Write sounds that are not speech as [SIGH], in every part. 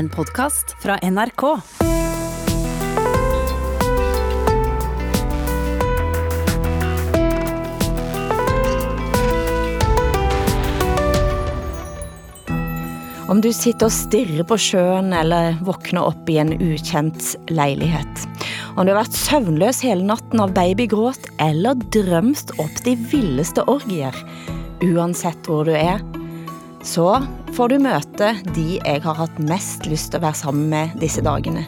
En podkast fra NRK. Om du sitter og stirrer på sjøen eller våkner opp i en ukjent leilighet. Om du har vært søvnløs hele natten av babygråt eller drømt opp de villeste orgier. Uansett hvor du er, så får du møte de jeg har hatt mest lyst til å være sammen med disse dagene.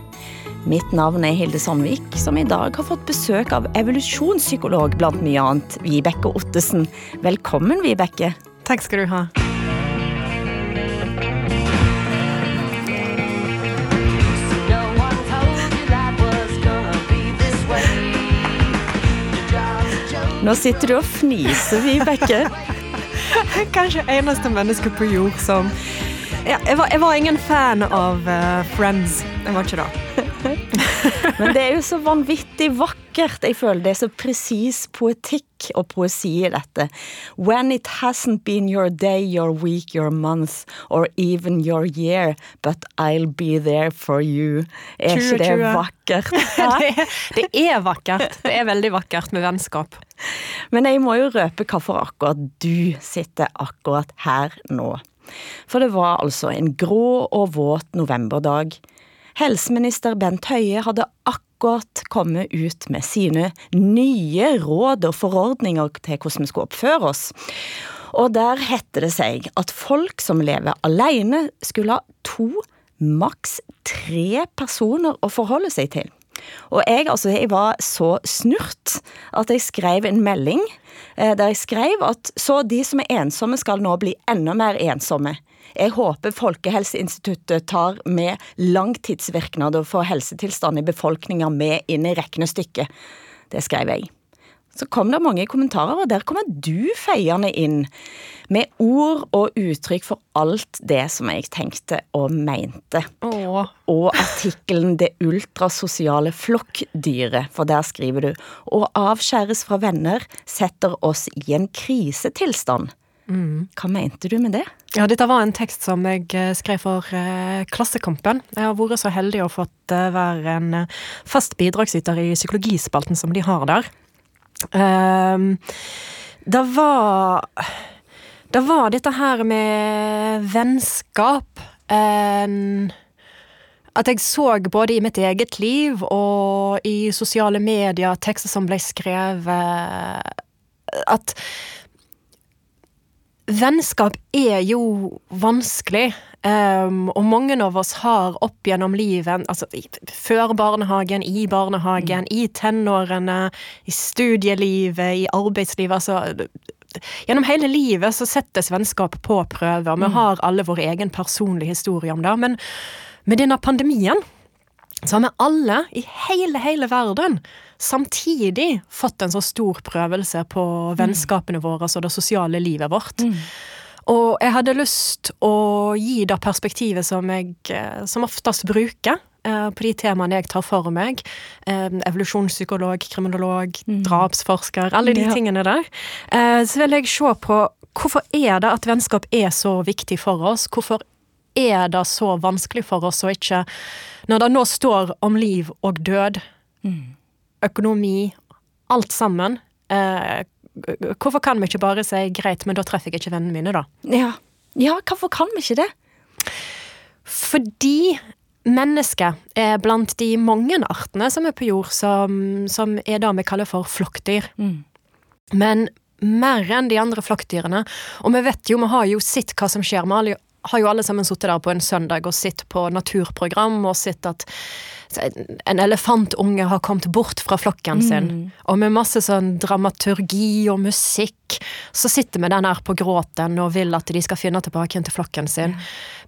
Mitt navn er Hilde Sandvik, som i dag har fått besøk av evolusjonspsykolog blant mye annet, Vibeke Ottesen. Velkommen, Vibeke. Takk skal du ha. Nå sitter du og fniser, Vibeke. [LAUGHS] Kanskje eneste menneske på jord som ja, jeg, var, jeg var ingen fan av uh, Friends. Jeg var ikke det. [LAUGHS] Men det er jo så vanvittig vakkert. Jeg føler det er så presis poetikk og poesi i dette. When it hasn't been your day, your week, your month, or even your year, but I'll be there for you. Er ikke det 2020. vakkert? [LAUGHS] det, det er vakkert. Det er veldig vakkert med vennskap. Men jeg må jo røpe hvorfor akkurat du sitter akkurat her nå. For det var altså en grå og våt novemberdag. Helseminister Bent Høie hadde akkurat kommet ut med sine nye råd og forordninger til hvordan vi skulle oppføre oss. Og der heter det seg at folk som lever alene skulle ha to, maks tre personer å forholde seg til. Og jeg, altså, jeg var så snurt at jeg skrev en melding eh, der jeg skrev at så de som er ensomme skal nå bli enda mer ensomme. Jeg håper Folkehelseinstituttet tar med langtidsvirknader for helsetilstanden i befolkninga med inn i regnestykket. Det skrev jeg. Så kom det mange kommentarer, og der kommer du feiende inn med ord og uttrykk for alt det som jeg tenkte og mente Åh. og artikkelen 'Det ultrasosiale flokkdyret', for der skriver du 'Å avskjæres fra venner setter oss i en krisetilstand'. Hva mente du med det? Ja, dette var en tekst som jeg eh, skrev for eh, Klassekampen. Jeg har vært så heldig å fått eh, være en eh, fast bidragsyter i psykologispalten som de har der. Ehm, det var Det var dette her med vennskap. en at jeg så både i mitt eget liv og i sosiale medier tekster som ble skrevet At vennskap er jo vanskelig. Um, og mange av oss har opp gjennom livet, altså før barnehagen, i barnehagen, i tenårene, i studielivet, i arbeidslivet, altså Gjennom hele livet så settes vennskap på prøve, og vi har alle vår egen personlige historie om det. Men med denne pandemien så har vi alle i hele, hele verden samtidig fått en så stor prøvelse på vennskapene våre og det sosiale livet vårt. Og jeg hadde lyst å gi det perspektivet som jeg eh, som oftest bruker eh, på de temaene jeg tar for meg. Eh, evolusjonspsykolog, kriminolog, drapsforsker, alle de Ja. tingene der. Eh, så vil jeg se på hvorfor er det at vennskap er så viktig for oss? Hvorfor er det så vanskelig for oss å ikke Når det nå står om liv og død, økonomi, alt sammen Hvorfor kan vi ikke bare si greit, men da treffer jeg ikke vennene mine, da? Ja, ja hvorfor kan vi ikke det? Fordi mennesket er blant de mange artene som er på jord, som, som er det vi kaller for flokkdyr. Men mer enn de andre flokkdyrene. Og vi vet jo, vi har jo sett hva som skjer. med alle, har jo alle sammen sittet der på en søndag og sett på naturprogram og sett at en elefantunge har kommet bort fra flokken sin. Og med masse sånn dramaturgi og musikk, så sitter vi der nær på gråten og vil at de skal finne tilbake igjen til flokken sin.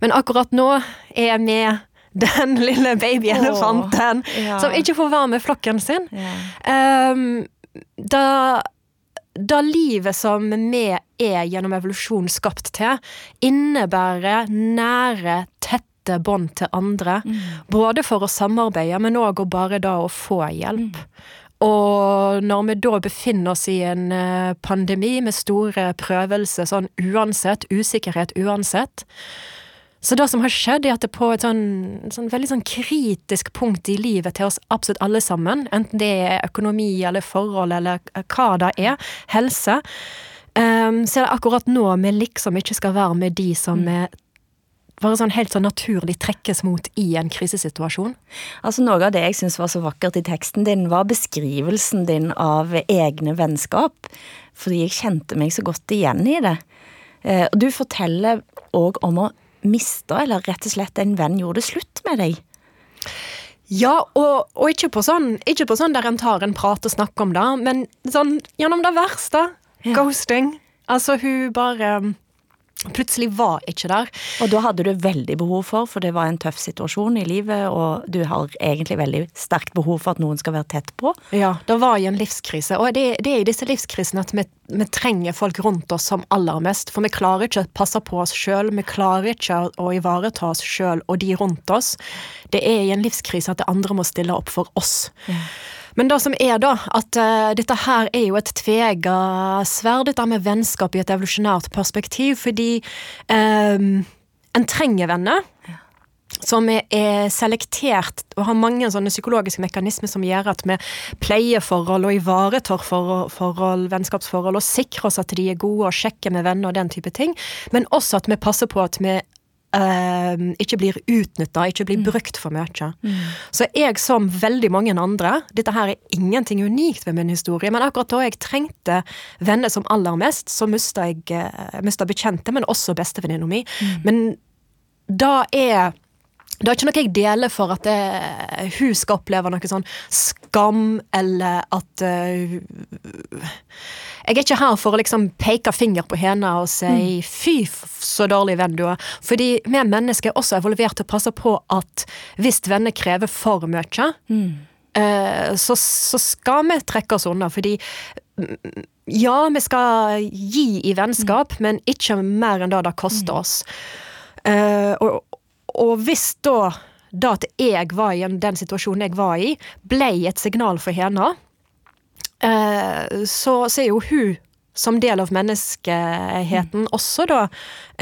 Men akkurat nå er jeg med den [LAUGHS] lille babyelefanten ja. som ikke får være med flokken sin. Um, da, da livet som vi er gjennom evolusjon skapt til, innebærer nære, tette bånd til andre. Både for å samarbeide, men òg bare da å få hjelp. Og når vi da befinner oss i en eh, pandemi med store prøvelser, sånn uansett, usikkerhet uansett, Så det som har skjedd, er at det på et sånn, sånn veldig sånn kritisk punkt i livet til oss absolutt alle sammen, enten det er økonomi eller forhold eller hva det er, helse, um, så er det akkurat nå vi liksom ikke skal være med de som mm. er bare sånn helt sånn naturlig trekkes mot i en krisesituasjon? Altså Noe av det jeg syns var så vakkert i teksten din, var beskrivelsen din av egne vennskap. Fordi jeg kjente meg så godt igjen i det. Og du forteller òg om å mista, eller rett og slett en venn gjorde slutt med deg? Ja, og, og ikke, på sånn, ikke, på sånn, der en tar en prat og snakker om det, men sånn gjennom det verste. Ja. Ghosting. Altså, hun bare plutselig var ikke der. Og da hadde du veldig behov for, for det var en tøff situasjon i livet, og du har egentlig veldig sterkt behov for at noen skal være tett på. Ja, det var i en livskrise, og det, det er i disse livskrisene at vi, vi, trenger folk rundt oss som aller mest, for vi klarer ikke å passe på oss sjøl, vi klarer ikke å ivareta oss sjøl og de rundt oss. Det er i en livskrise at det andre må stille opp for oss. Ja. Men det som er, da, at uh, dette her er jo et tvega sverd, dette med vennskap i et evolusjonært perspektiv, fordi um, en trenger venner. Som er selektert og har mange sånne psykologiske mekanismer som gjør at vi pleier forhold og ivaretar forhold, forhold, vennskapsforhold og sikrer oss at de er gode og sjekker med venner og den type ting. Men også at vi passer på at vi Uh, ikke blir utnytta, ikke blir mm. brukt for mye. Mm. Så jeg, som veldig mange andre Dette her er ingenting unikt ved min historie, men akkurat da jeg trengte venner som aller mest, så mista jeg uh, mista bekjente, men også bestevenninna mi. Mm. Men da er det er ikke noe jeg deler for at det, hun skal oppleve noe sånn skam, eller at uh, Jeg er ikke her for å liksom peke finger på henne og si mm. 'fy, så dårlig venn du er'. Fordi vi mennesker er også evolvert til å passe på at hvis venner krever for mye, mm. uh, så, så, skal vi trekke oss unna. Fordi mm, ja, vi skal gi i vennskap, mm. men ikke mer enn det det koster mm. oss. Uh, og, og hvis da det at jeg var i den situasjonen jeg var i, ble et signal for henne, eh, så, så er jo hun som del av menneskeheten mm. også da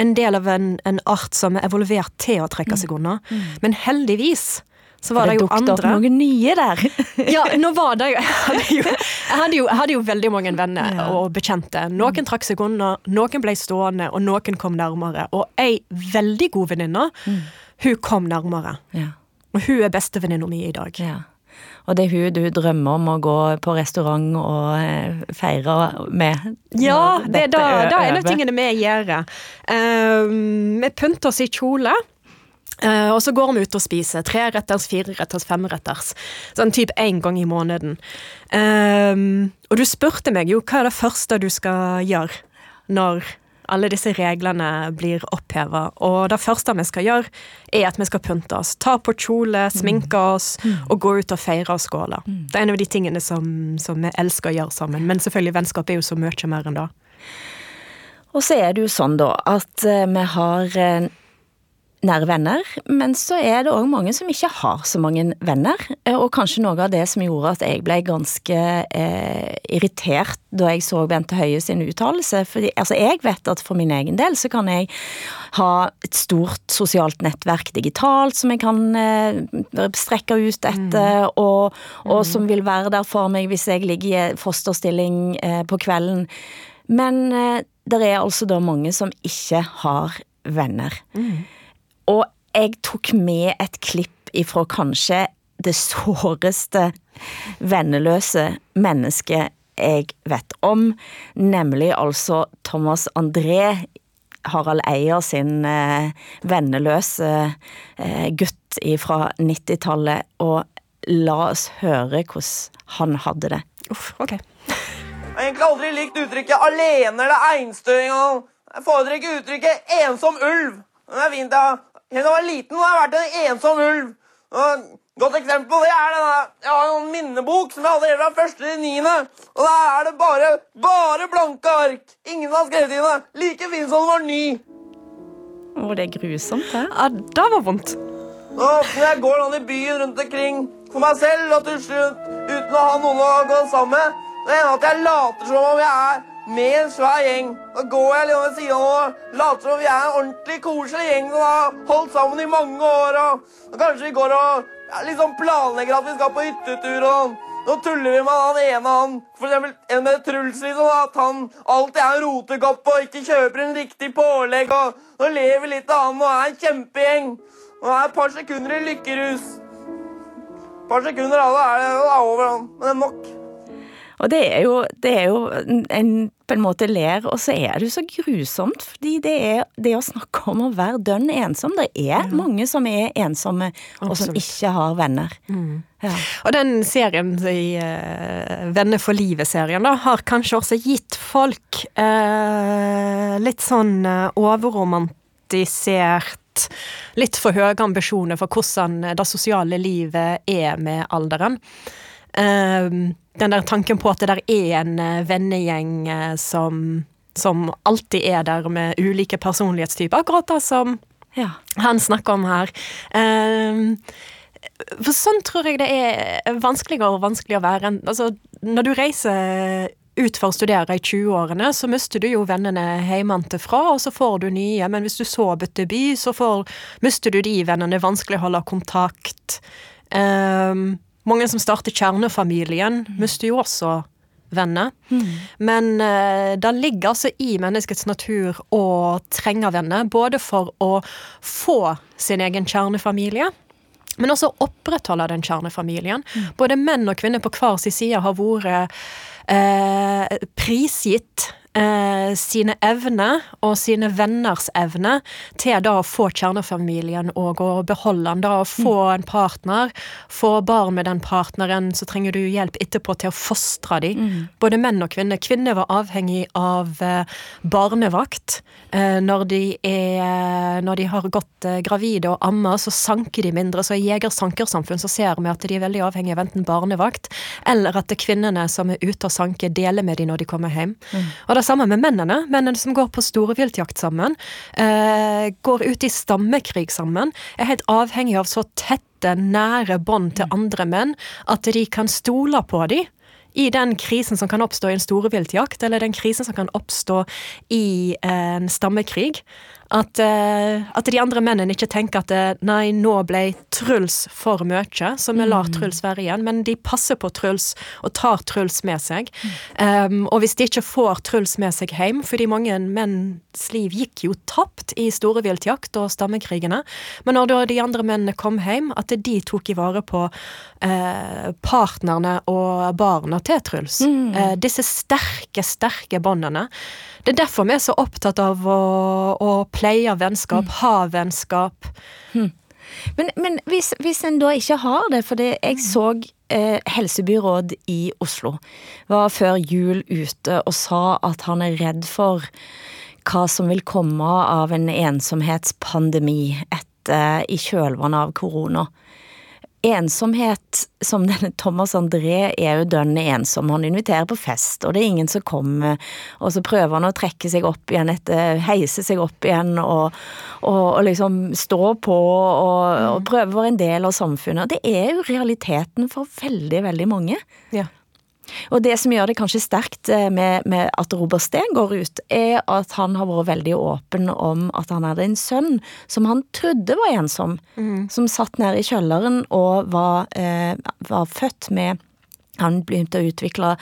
en del av en, en, art som er evolvert til å trekke seg unna. Mm. mm. Men heldigvis så var det, det jo andre. Det noen nye der. [LAUGHS] ja, nå var det jo jeg, hadde jo jeg hadde jo, jeg hadde jo veldig mange venner ja. og bekjente. Noen mm. trakk seg unna, noen ble stående, og noen kom nærmere. Og ei veldig god venninne, mm. Hun kom nærmere. Ja. Og hun er bestevenninna mi i dag. Ja. Og det er hun du drømmer om å gå på restaurant og eh, feire med? Ja, det, da, da er en av tingene vi gjør. Uh, vi pynter oss i kjole. Uh, og så går vi ut og spiser. Treretters, fireretters, femretters. Sånn type én gang i måneden. Uh, og du spurte meg jo hva er det første du skal gjøre når alle disse reglene blir oppheva. Og det første vi skal gjøre, er at vi skal pynte oss. Ta på kjole, sminke oss mm. og gå ut og feire og skåle. Mm. Det er en av de tingene som, som vi elsker å gjøre sammen. Men selvfølgelig, vennskap er jo så mye mer enn det. Og så er det jo sånn, da, at eh, vi har eh, nære venner, men så er det òg mange som ikke har så mange venner. Eh, og kanskje noe av det som gjorde at jeg ble ganske eh, irritert da jeg så Bente Høie sin uttalelse. Altså, jeg vet at for min egen del så kan jeg ha et stort sosialt nettverk digitalt som jeg kan eh, strekke ut etter, mm. og, og mm. som vil være der for meg hvis jeg ligger i fosterstilling eh, på kvelden. Men eh, det er altså da mange som ikke har venner. Mm. Og jeg tok med et klipp ifra kanskje det såreste venneløse mennesket jeg vet om, nemlig altså Thomas André, Harald Eier sin eh, venneløse eh, gutt fra 90-tallet. Og la oss høre hvordan han hadde det. Uff, ok. Jeg har egentlig aldri likt uttrykket 'alene' eller 'einstøing'. Jeg foretrekker uttrykket 'ensom ulv'. Det er fint, da. Helt da jeg var liten, har jeg vært en ensom ulv. Et godt eksempel på det er denne, Jeg har en minnebok som jeg hadde helt fra første til niende. Og der er det bare, bare blanke ark. Ingen har skrevet inn det. Like fin som den var ny. Å, det er grusomt, det. Ja, det var vondt. Og når jeg går sånn i byen rundt omkring for meg selv og tusler uten å ha noen å gå sammen med, det hender at jeg later som om jeg er med en svær gjeng. Da går jeg litt over siden av og later som vi er en ordentlig koselig gjeng som har holdt sammen i mange år. Og, kanskje vi går og ja, liksom planlegger at vi skal på hyttetur og sånn. Nå tuller vi med han ene, han for eksempel en med Truls, liksom, at han alltid er en rotekopp og ikke kjøper en riktig pålegg. og Nå ler vi litt av han og er en kjempegjeng. Og er et par sekunder i lykkerus. Et par sekunder av det er det over. Men det er nok. Og det er jo, det er jo en på en måte ler, og så er det jo så grusomt, fordi det er det å snakke om å være dønn ensom. Det er mm. mange som er ensomme, og som ikke har venner. Mm. Ja. Og den serien i uh, Venner for livet-serien da, har kanskje også gitt folk uh, litt sånn uh, overromantisert Litt for høye ambisjoner for hvordan det sosiale livet er med alderen. Uh, den der tanken på at det der er en uh, vennegjeng uh, som, som, alltid er der med ulike personlighetstyper, akkurat det som ja. han snakker om her. Um, for sånn tror jeg det er vanskeligere og vanskeligere å være. Altså, når du reiser ut for å studere i 20-årene, så mister du jo vennene hjemmefra, og så får du nye. Men hvis du så bytter by, så får, mister du de vennene. Vanskelig å holde kontakt. Um, mange som starter kjernefamilien, mm. mister jo også venner. Mm. Men uh, det ligger altså i menneskets natur å trenge venner, både for å få sin egen kjernefamilie, men også opprettholde den kjernefamilien. Mm. Både menn og kvinner på hver sin side har vært eh, prisgitt eh, sine evner og sine venners evne til da å få kjernefamilien og å beholde den. Da å få mm. en partner, få barn med den partneren, så trenger du hjelp etterpå til å fostre dem. Mm. Både menn og kvinner. Kvinner var avhengig av eh, barnevakt. Eh, når, de er, når de har gått eh, gravide og ammer, så sanker de mindre. Så i jeger-sankersamfunn så ser vi at de er veldig avhengig av enten barnevakt, eller at det er kvinnene som er ute og sanker, deler med dem når de kommer hjem. Mm. Og det samme med mennene. Mennene som går på storviltjakt sammen, eh, går ut i stammekrig sammen, er helt avhengig av så tette, nære bånd til mm. andre menn at de kan stole på dem i den krisen som kan oppstå i en storviltjakt, eller den krisen som kan oppstå i en stammekrig. At, uh, at, de andre mennene ikke tenker at eh, nei, nå ble Truls for mye, så vi lar mm. Truls være igjen. Men de passer på Truls og tar Truls med seg. Um, og hvis de ikke får Truls med seg hjem, fordi mange menns liv gikk jo tapt i store viltjakt og stammekrigene, men når da de andre mennene kom hjem, at de tok i vare på uh, partnerne og barna til Truls. Mm. Uh, disse sterke, sterke båndene. Det er derfor vi er så opptatt av å, å pleie vennskap, mm. ha vennskap. Mm. Men, men hvis, hvis, en da ikke har det, for det, jeg så eh, helsebyråd i Oslo var før jul ute og sa at han er redd for hva som vil komme av en ensomhetspandemi etter i kjølvannet av korona ensomhet, som denne Thomas André er jo dønn ensom. Han inviterer på fest, og det er ingen som kommer. Og så prøver han å trekke seg opp igjen etter Heise seg opp igjen og, og, og liksom stå på og, og mm. prøve å være en del av samfunnet. Og det er jo realiteten for veldig, veldig mange. Ja. Og det som gjør det kanskje sterkt eh, med, med, at Robert Steen går ut, er at han har vært veldig åpen om at han hadde en sønn som han trodde var ensom, mm. som satt nede i kjelleren og var, eh, var født med han begynte å utvikle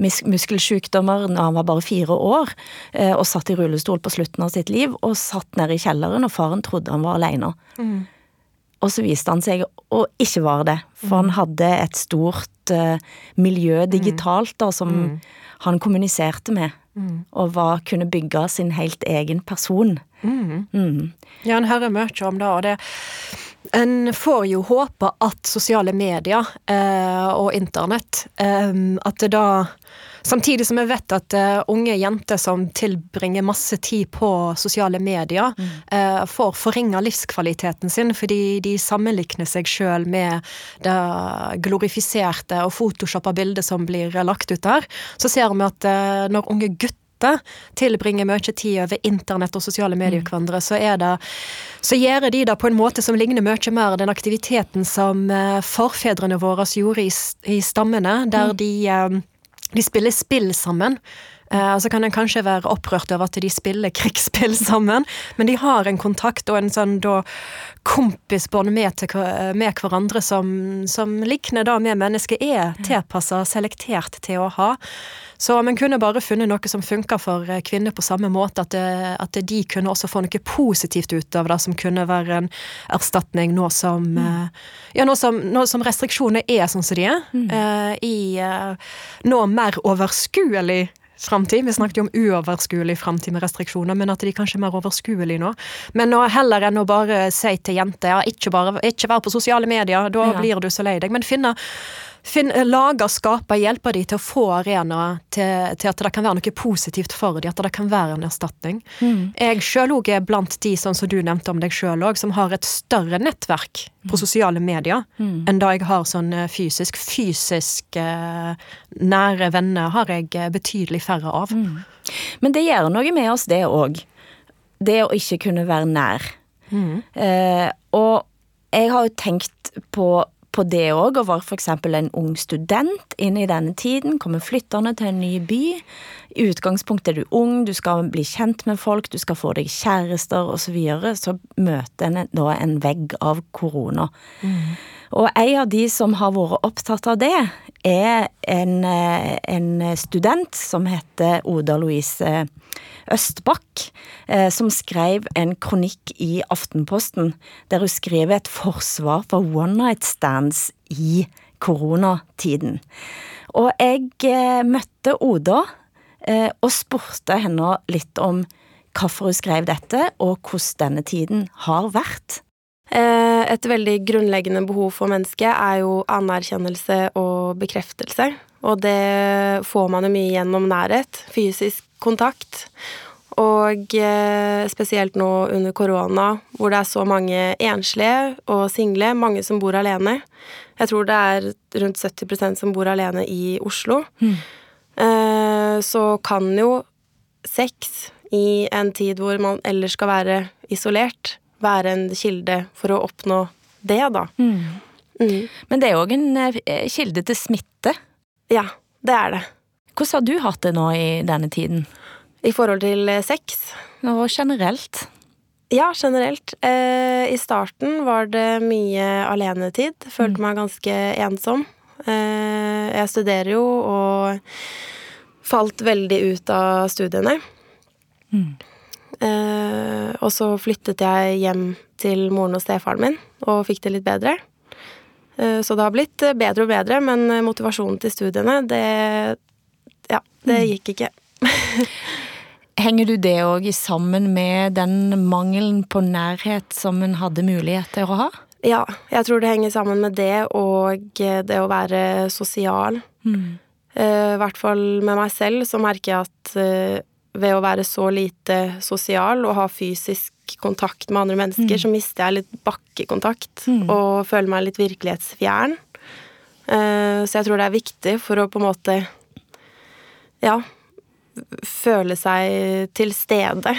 mus muskelsykdommer når han var bare fire år, eh, og satt i rullestol på slutten av sitt liv, og satt nede i kjelleren, og faren trodde han var alene. Mm. Og så viste han seg å ikke være det, for han mm. hadde et stort uh, miljø mm. digitalt da, som mm. han kommuniserte med. Mm. Og var, kunne bygge sin helt egen person. Mm. Mm. Ja, en hører mye om det, og det En får jo håpe at sosiale medier eh, og internett eh, At det da Samtidig som jeg vet at uh, unge jenter som tilbringer masse tid på sosiale medier, mm. uh, får forringa livskvaliteten sin fordi de sammenlikner seg sjøl med det glorifiserte og photoshoppa bildet som blir lagt ut der, så ser vi at uh, når unge gutter tilbringer mye tid over internett og sosiale medier hverandre, så det så gjør de det på en måte som ligner mye mer den aktiviteten som forfedrene våre gjorde i, i stammene, der mm. de de spiller spill sammen. Eh, så kan en kanskje være opprørt over at de spiller krigsspill sammen, men de har en kontakt og en sånn da kompisbånd med, til med hverandre som, som likner da med mennesket er tilpassa, selektert til å ha. Så om man kunne bare funnet noe som funka for eh, kvinner på samme måte, at, det, at de kunne også få noe positivt ut av det, som kunne være en erstatning nå som mm. Ja, nå som, nå som restriksjonene er sånn som de er, eh, i eh, nå mer overskuelig framtid. Vi snakket jo om uoverskuelig framtid med restriksjoner, men at de kanskje er mer overskuelig nå. Men nå, heller enn å bare si til jenter ja, ikke, bare, ikke vær på sosiale medier, da Ja. blir du så lei deg. Men finne Finn, lage, skape, hjelpe de til å få arenaer til, til at det kan være noe positivt for dem, at det kan være en erstatning. Jeg sjøl òg er blant de, sånn som du nevnte om deg sjøl òg, som har et større nettverk på sosiale medier enn da jeg har sånn eh, fysisk. Fysisk eh, nære venner har jeg eh, betydelig færre av. Men det gjør noe med oss, det òg. Det å ikke kunne være nær. Eh, og jeg har jo tenkt på, på det òg, og var f.eks. en ung student inn i denne tiden, kommer flyttende til en ny by. I utgangspunktet er du ung, du skal bli kjent med folk, du skal få deg kjærester osv. Så, videre, så møter en da en vegg av korona. Og en av de som har vært opptatt av det, er en, eh, en student som heter Oda Louise Østbakk, eh, som skrev en kronikk i Aftenposten, der hun skriver et forsvar for one night stands i koronatiden. Og jeg eh, møtte Oda og spurte henne litt om hvorfor hun skrev dette, og hvordan denne tiden har vært. Eh, Et veldig grunnleggende behov for mennesket er jo anerkjennelse og bekreftelse. Og det får man jo mye gjennom nærhet, fysisk kontakt. Og eh, spesielt nå under korona, hvor det er så mange enslige og single, mange som bor alene. Jeg tror det er rundt 70% som bor alene i Oslo. Mm. så kan jo sex i en tid hvor man ellers skal være isolert, være en kilde for å oppnå det, da. Mm. Men det er òg en eh, kilde til smitte. Ja, det er det. Hvordan har du hatt det nå i denne tiden? I forhold til eh, sex. Og generelt? Ja, generelt. Eh, I starten var det mye alenetid. Følte meg ganske ensom. Eh, jeg studerer jo og falt veldig ut av studiene. Eh, og så flyttet jeg hjem til moren og stefaren min og fikk det litt bedre. Eh, så det har blitt eh, bedre og bedre, men eh, motivasjonen til studiene, det Ja, det gikk ikke. [LAUGHS] Henger du det òg sammen med den mangelen på nærhet som en hadde mulighet til å ha? Ja, jeg tror det henger sammen med det og det å være sosial. Mm. I hvert fall med meg selv så merker jeg at ved å være så lite sosial og ha fysisk kontakt med andre mennesker, så mister jeg litt bakkekontakt og føler meg litt virkelighetsfjern. Uh, så jeg tror det er viktig for å på en måte ja, føle seg til stede,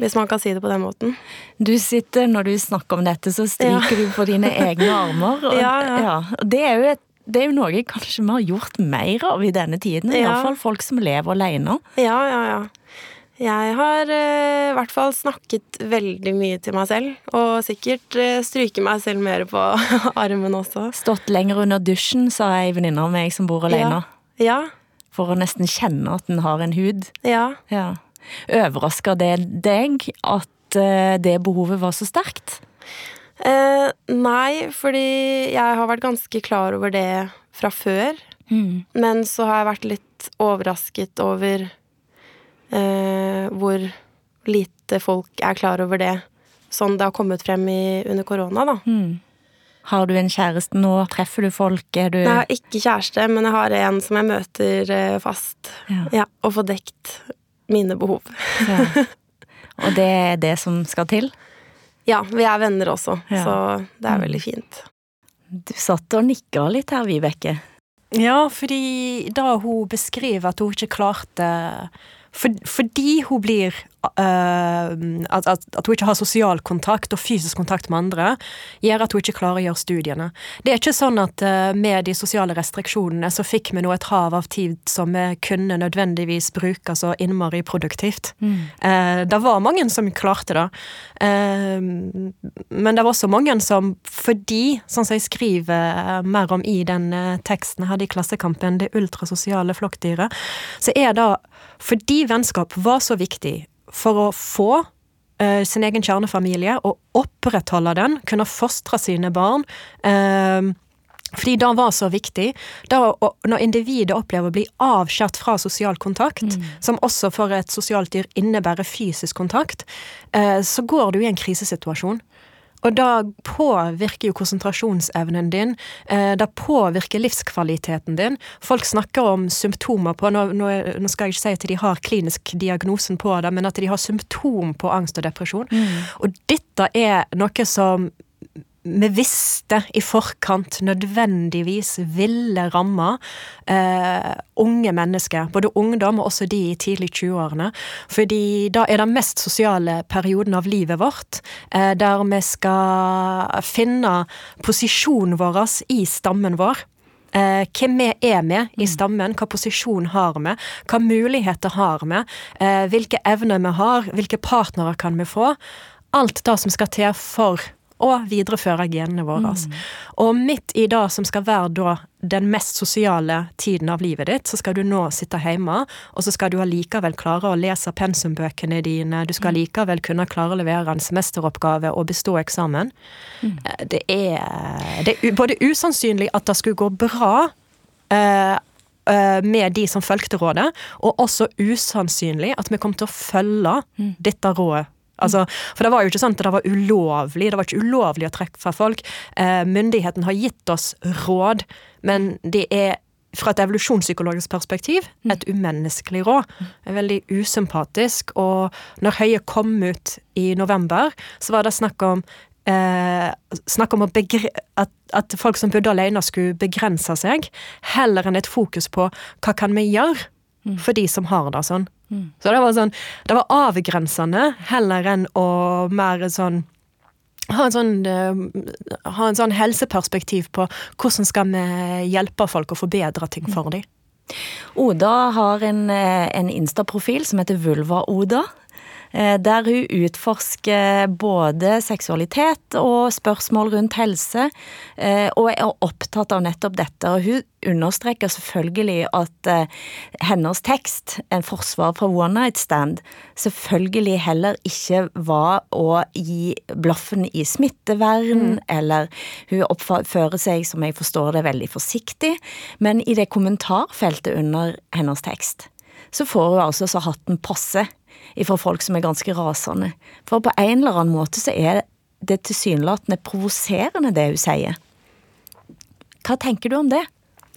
hvis man kan si det på den måten. Du sitter, når du snakker om dette, så stryker du på dine [LAUGHS] egne armer. Og, Ja, ja. Det, er jo et, det er jo noe kanskje vi har gjort mer av i denne tiden. I Ja. Iallfall fall folk som lever alene. Ja, ja, ja. Jeg har eh, i hvert fall snakket veldig mye til meg selv, og sikkert uh, stryke meg selv mer på [LAUGHS] armen også. Stått lenger under dusjen, sa ei venninne av meg som bor alene. Ja, For å nesten kjenne at en har en hud. ja. Ja. Overrasker det deg at eh, det behovet var så sterkt? Eh, nei, fordi jeg har vært ganske klar over det fra før. Men så har jeg vært litt overrasket over eh, hvor lite folk er klar over det. Sånn det har kommet frem i, under korona, da. Har du en kjæreste nå? Treffer du folk? Er du Jeg har ikke kjæreste, men jeg har en som jeg møter eh, fast. Ja. Ja, og får dekt mine behov. Ja. [LAUGHS] Og det er det som skal til? Ja, vi er venner også, Ja. så det er veldig fint. Du satt og nikka litt her, Vibeke. Ja, fordi da hun beskriver at hun ikke klarte for, Fordi hun blir at, at, at, hun ikke har sosial kontakt og fysisk kontakt med andre, gjør at hun ikke klarer å gjøre studiene. Det er ikke sånn at uh, med de sosiale restriksjonene så fikk vi nå et hav av tid som vi kunne nødvendigvis bruke så innmari produktivt. Mm. Uh, det var mange som klarte det, men det var også mange som fordi, sånn som jeg skriver mer om i den teksten hadde i Klassekampen, det ultrasosiale flokkdyret, så er det fordi vennskap var så viktig for å få eh, sin egen kjernefamilie og opprettholde den, kunne fostre sine barn. Eh, fordi det var så viktig. Da, når individet opplever å bli avskjært fra sosial kontakt, mm. som også for et sosialt dyr innebærer fysisk kontakt, uh, så går du i en krisesituasjon. Og da påvirker jo konsentrasjonsevnen din. da det påvirker livskvaliteten din. Folk snakker om symptomer på nå, nå, skal jeg ikke si at de har klinisk diagnosen på det, men at de har symptom på angst og depresjon. Mm. Og dette er noe som vi visste i forkant nødvendigvis ville ramme eh, unge mennesker. Både ungdom og også de i tidlig 20-årene. Fordi da er den mest sosiale perioden av livet vårt, eh, der vi skal finne posisjonen vår i stammen vår. Eh, hvem vi er med i mm. stammen, hva posisjon har vi, hva muligheter har vi, eh, hvilke evner vi har, hvilke partnere kan vi få. Alt det som skal til for og videreføre genene våre. Mm. Og midt i det som skal være da den mest sosiale tiden av livet ditt, så skal du nå sitte hjemme, og så skal du allikevel klare å lese pensumbøkene dine, du skal allikevel mm. kunne klare å levere en semesteroppgave og bestå eksamen. Mm. Eh, det, er, det er både usannsynlig at det skulle gå bra eh, eh, med de som fulgte rådet, og også usannsynlig at vi kom til å følge mm. dette rådet Altså, for det var jo ikke sånn at det var ulovlig. Det var ikke ulovlig å trekke fra folk. Eh, myndigheten har gitt oss råd, men det er fra et evolusjonspsykologisk perspektiv mm. et umenneskelig råd. veldig usympatisk. Og når Høie kom ut i november, så var det snakk om eh, snakk om at, at, folk som bodde alene, skulle begrense seg, heller enn et fokus på hva kan vi gjøre mm. for de som har det sånn. Så det var sånn Det var avgrensende heller enn å mer sånn ha en, sånn, uh, ha en sånn helseperspektiv på hvordan skal vi hjelpe folk å forbedre ting for dem. Oda har en, eh, en Insta-profil som heter Vulva-Oda. Eh, der hun utforsker både seksualitet og spørsmål rundt helse, eh, og er opptatt av nettopp dette. Og hun understreker selvfølgelig at eh, hennes tekst, en forsvar for One Night Stand, selvfølgelig heller ikke var å gi blaffen i smittevern, mm. eller hun oppfører seg, som jeg forstår det, veldig forsiktig, men i det kommentarfeltet under hennes tekst, så får hun altså så hatten passe ifra folk som er ganske rasende. For på en eller annen måte så er det tilsynelatende provoserende, det hun sier. Hva tenker du om det?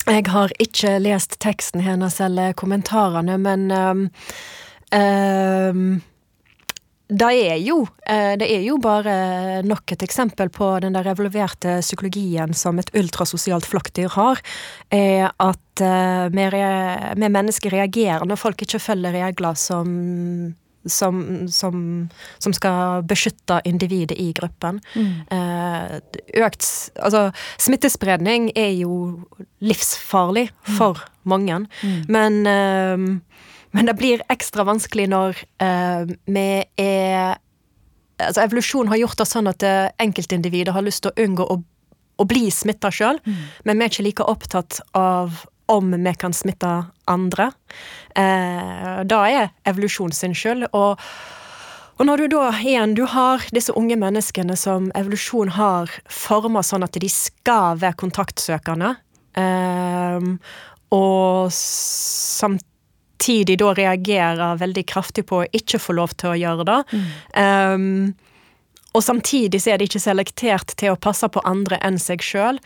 Jeg har ikke lest teksten hennes eller kommentarene, men um, um, det er, jo, uh, det er jo bare nok et eksempel på den der evaluerte psykologien som et ultrasosialt flokkdyr har. At vi, vi mennesker reagerer når folk ikke følger regler som som, som, som, skal beskytte individet i gruppen. Mm. Eh, økt Altså, smittespredning er jo livsfarlig mm. for mm. mange, mm. men, eh, men det blir ekstra vanskelig når eh, vi er Altså, evolusjon har gjort det sånn at enkeltindivider enkeltindividet har lyst til å unngå å, å bli smitta sjøl, mm. men vi er ikke like opptatt av om vi kan smitte andre. Eh, da er evolusjon sin skyld. Og, og, når du da igjen du har disse unge menneskene som evolusjon har forma sånn at de skal være kontaktsøkende, eh, og samtidig da reagerer veldig kraftig på å ikke få lov til å gjøre det. Mm. eh, og samtidig så er de ikke selektert til å passe på andre enn seg sjøl.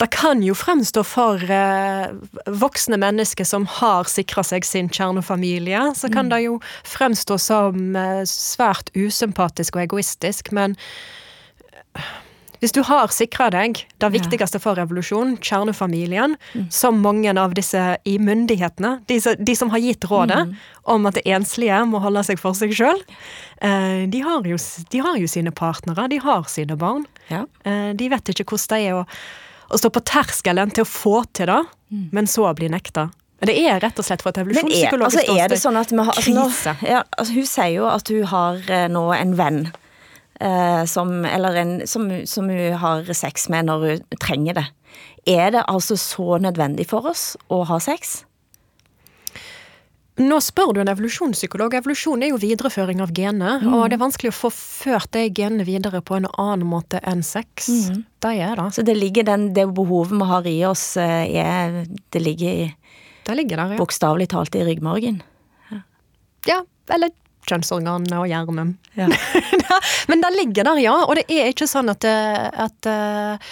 Det kan jo fremstå for eh, voksne mennesker som har sikra seg sin kjernefamilie, så kan mm. det jo fremstå som eh, svært usympatisk og egoistisk, men eh, Hvis du har sikra deg det viktigste for revolusjonen, kjernefamilien, mm. som mange av disse i myndighetene, de, de som har gitt rådet mm. om at det enslige må holde seg for seg sjøl, eh, de, de, har jo sine partnere, de har sine barn. Ja. Eh, de vet ikke hvordan det er å, å stå på terskelen til å få til det, mm. men så bli nekta. Det er rett og slett for et evolusjonspsykologisk altså, er det sånn altså, nå, ja, altså, Hun sier jo at hun har eh, nå en venn eh, som, eller en, som, som hun har sex med når hun trenger det. Er det altså så nødvendig for oss å ha sex? Nå spør du en evolusjonspsykolog. Evolusjon er jo videreføring av gener. Mm. Og det er vanskelig å få ført de genene videre på en annen måte enn sex. Mm. Det er det. Så det ligger den, det behovet vi har i oss, eh, er, det ligger i det ligger der, ja. Bokstavelig talt i ryggmargen. Ja. ja, eller kjønnsorganene og hjernen. Ja. [LAUGHS] Men det ligger der, ja. Og det er ikke sånn at, eh, at eh,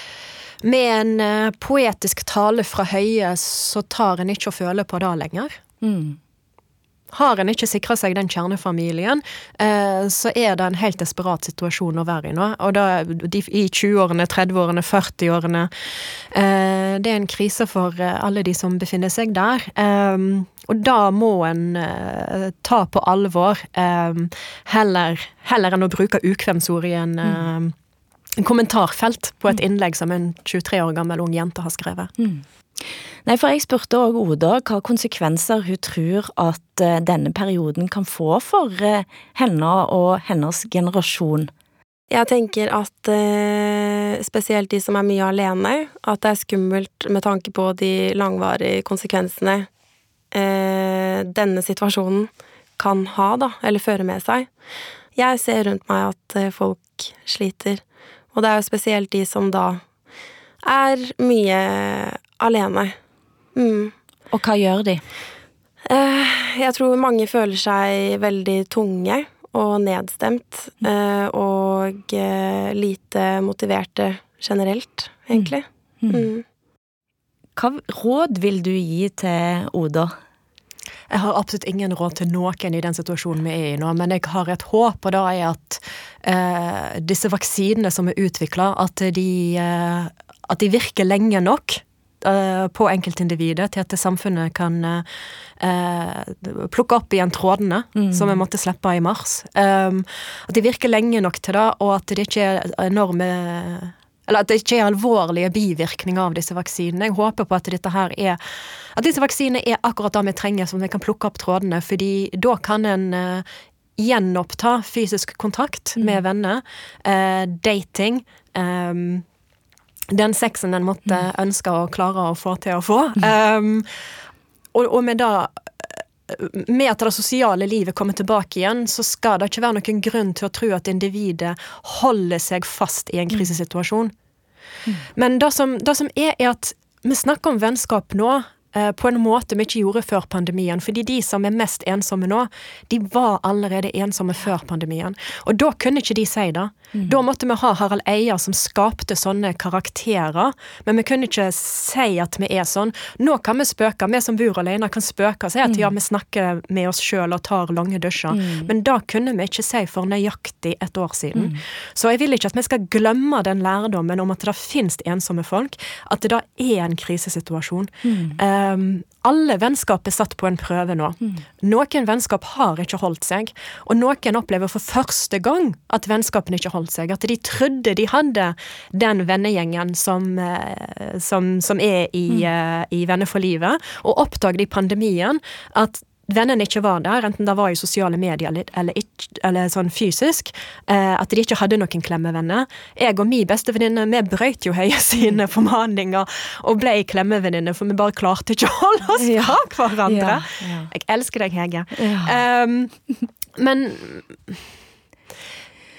med en poetisk tale fra høye, så tar en ikke å føle på det lenger. Mm. Har en ikke sikra seg den kjernefamilien, eh, så er det en helt desperat situasjon å være i nå. Og da, i 20-årene, 30-årene, 40-årene eh, Det er en krise for alle de som befinner seg der. Eh, og da må en ta på alvor, heller, heller, enn å bruke ukvemsord i en, mm. En, kommentarfelt på et mm. innlegg som en 23 år gammel ung jente har skrevet. Mm. Nei, for jeg spurte òg Oda hva konsekvenser hun tror at uh, denne perioden kan få for henne og hennes generasjon. Jeg tenker at eh, spesielt de som er mye alene, at det er skummelt med tanke på de langvarige konsekvensene eh, denne situasjonen kan ha, da, eller føre med seg. Jeg ser rundt meg at eh, folk sliter, og det er jo spesielt de som da er mye alene. Mm. Og hva gjør de? Eh, jeg tror mange føler seg veldig tunge og nedstemt, eh, og eh, lite motiverte generelt, egentlig. Mm. Mm. Hva råd vil du gi til Oda? Jeg har absolutt ingen råd til noen i den situasjonen vi er i nå, men jeg har et håp, og det er at eh, disse vaksinene som er utvikla, at, eh, at, de virker lenge nok eh, på enkeltindividet til at samfunnet kan eh, plukke opp igjen trådene mm. som vi måtte slippe i mars. Um, at de virker lenge nok til det, og at det ikke er enorme eller at det ikke er alvorlige bivirkninger av disse vaksinene. Jeg håper på at dette her er At disse vaksinene er akkurat det vi trenger, så vi kan plukke opp trådene. fordi da kan en uh, gjenoppta fysisk kontakt mm. med venner. Uh, dating. Um, den sexen en måtte mm. ønske å klare å få til å få. Um, og, og med da med at det sosiale livet kommer tilbake igjen, så skal det ikke være noen grunn til å tro at individet holder seg fast i en krisesituasjon. Mm. Men det som, det som er, er at vi snakker om vennskap nå på en måte vi ikke gjorde før pandemien. Fordi de som er mest ensomme nå, de var allerede ensomme før pandemien. Og da kunne ikke de si det. Mm. Da måtte vi ha Harald Eia som skapte sånne karakterer, men vi kunne ikke si at vi er sånn. Nå kan vi spøke. Vi som bor alene kan spøke og si at mm. ja, vi snakker med oss sjøl og tar lange dusjer. Mm. Men da kunne vi ikke si for nøyaktig et år siden. Mm. Så jeg vil ikke at vi skal glemme den lærdommen om at det finnes ensomme folk, at det da er en krisesituasjon. Uh, Um, alle vennskap er satt på en prøve nå. Mm. Noen vennskap har ikke holdt seg, og noen opplever for første gang at vennskapen ikke holdt seg. At de trodde de hadde den vennegjengen som, eh, som, som er i, mm. uh, i Venner for livet, og oppdaget i pandemien at vennene ikke var der, enten det var i sosiale medier eller, eller, eller sånn fysisk, eh, at de ikke hadde noen klemmevenner. Jeg og min bestevenninne vi brøyt jo Høie sine mm. formaninger og ble klemmevenninner, for vi bare klarte ikke å holde oss fra hverandre. Ja, ja. Jeg elsker deg, Hege. Ja. Um, men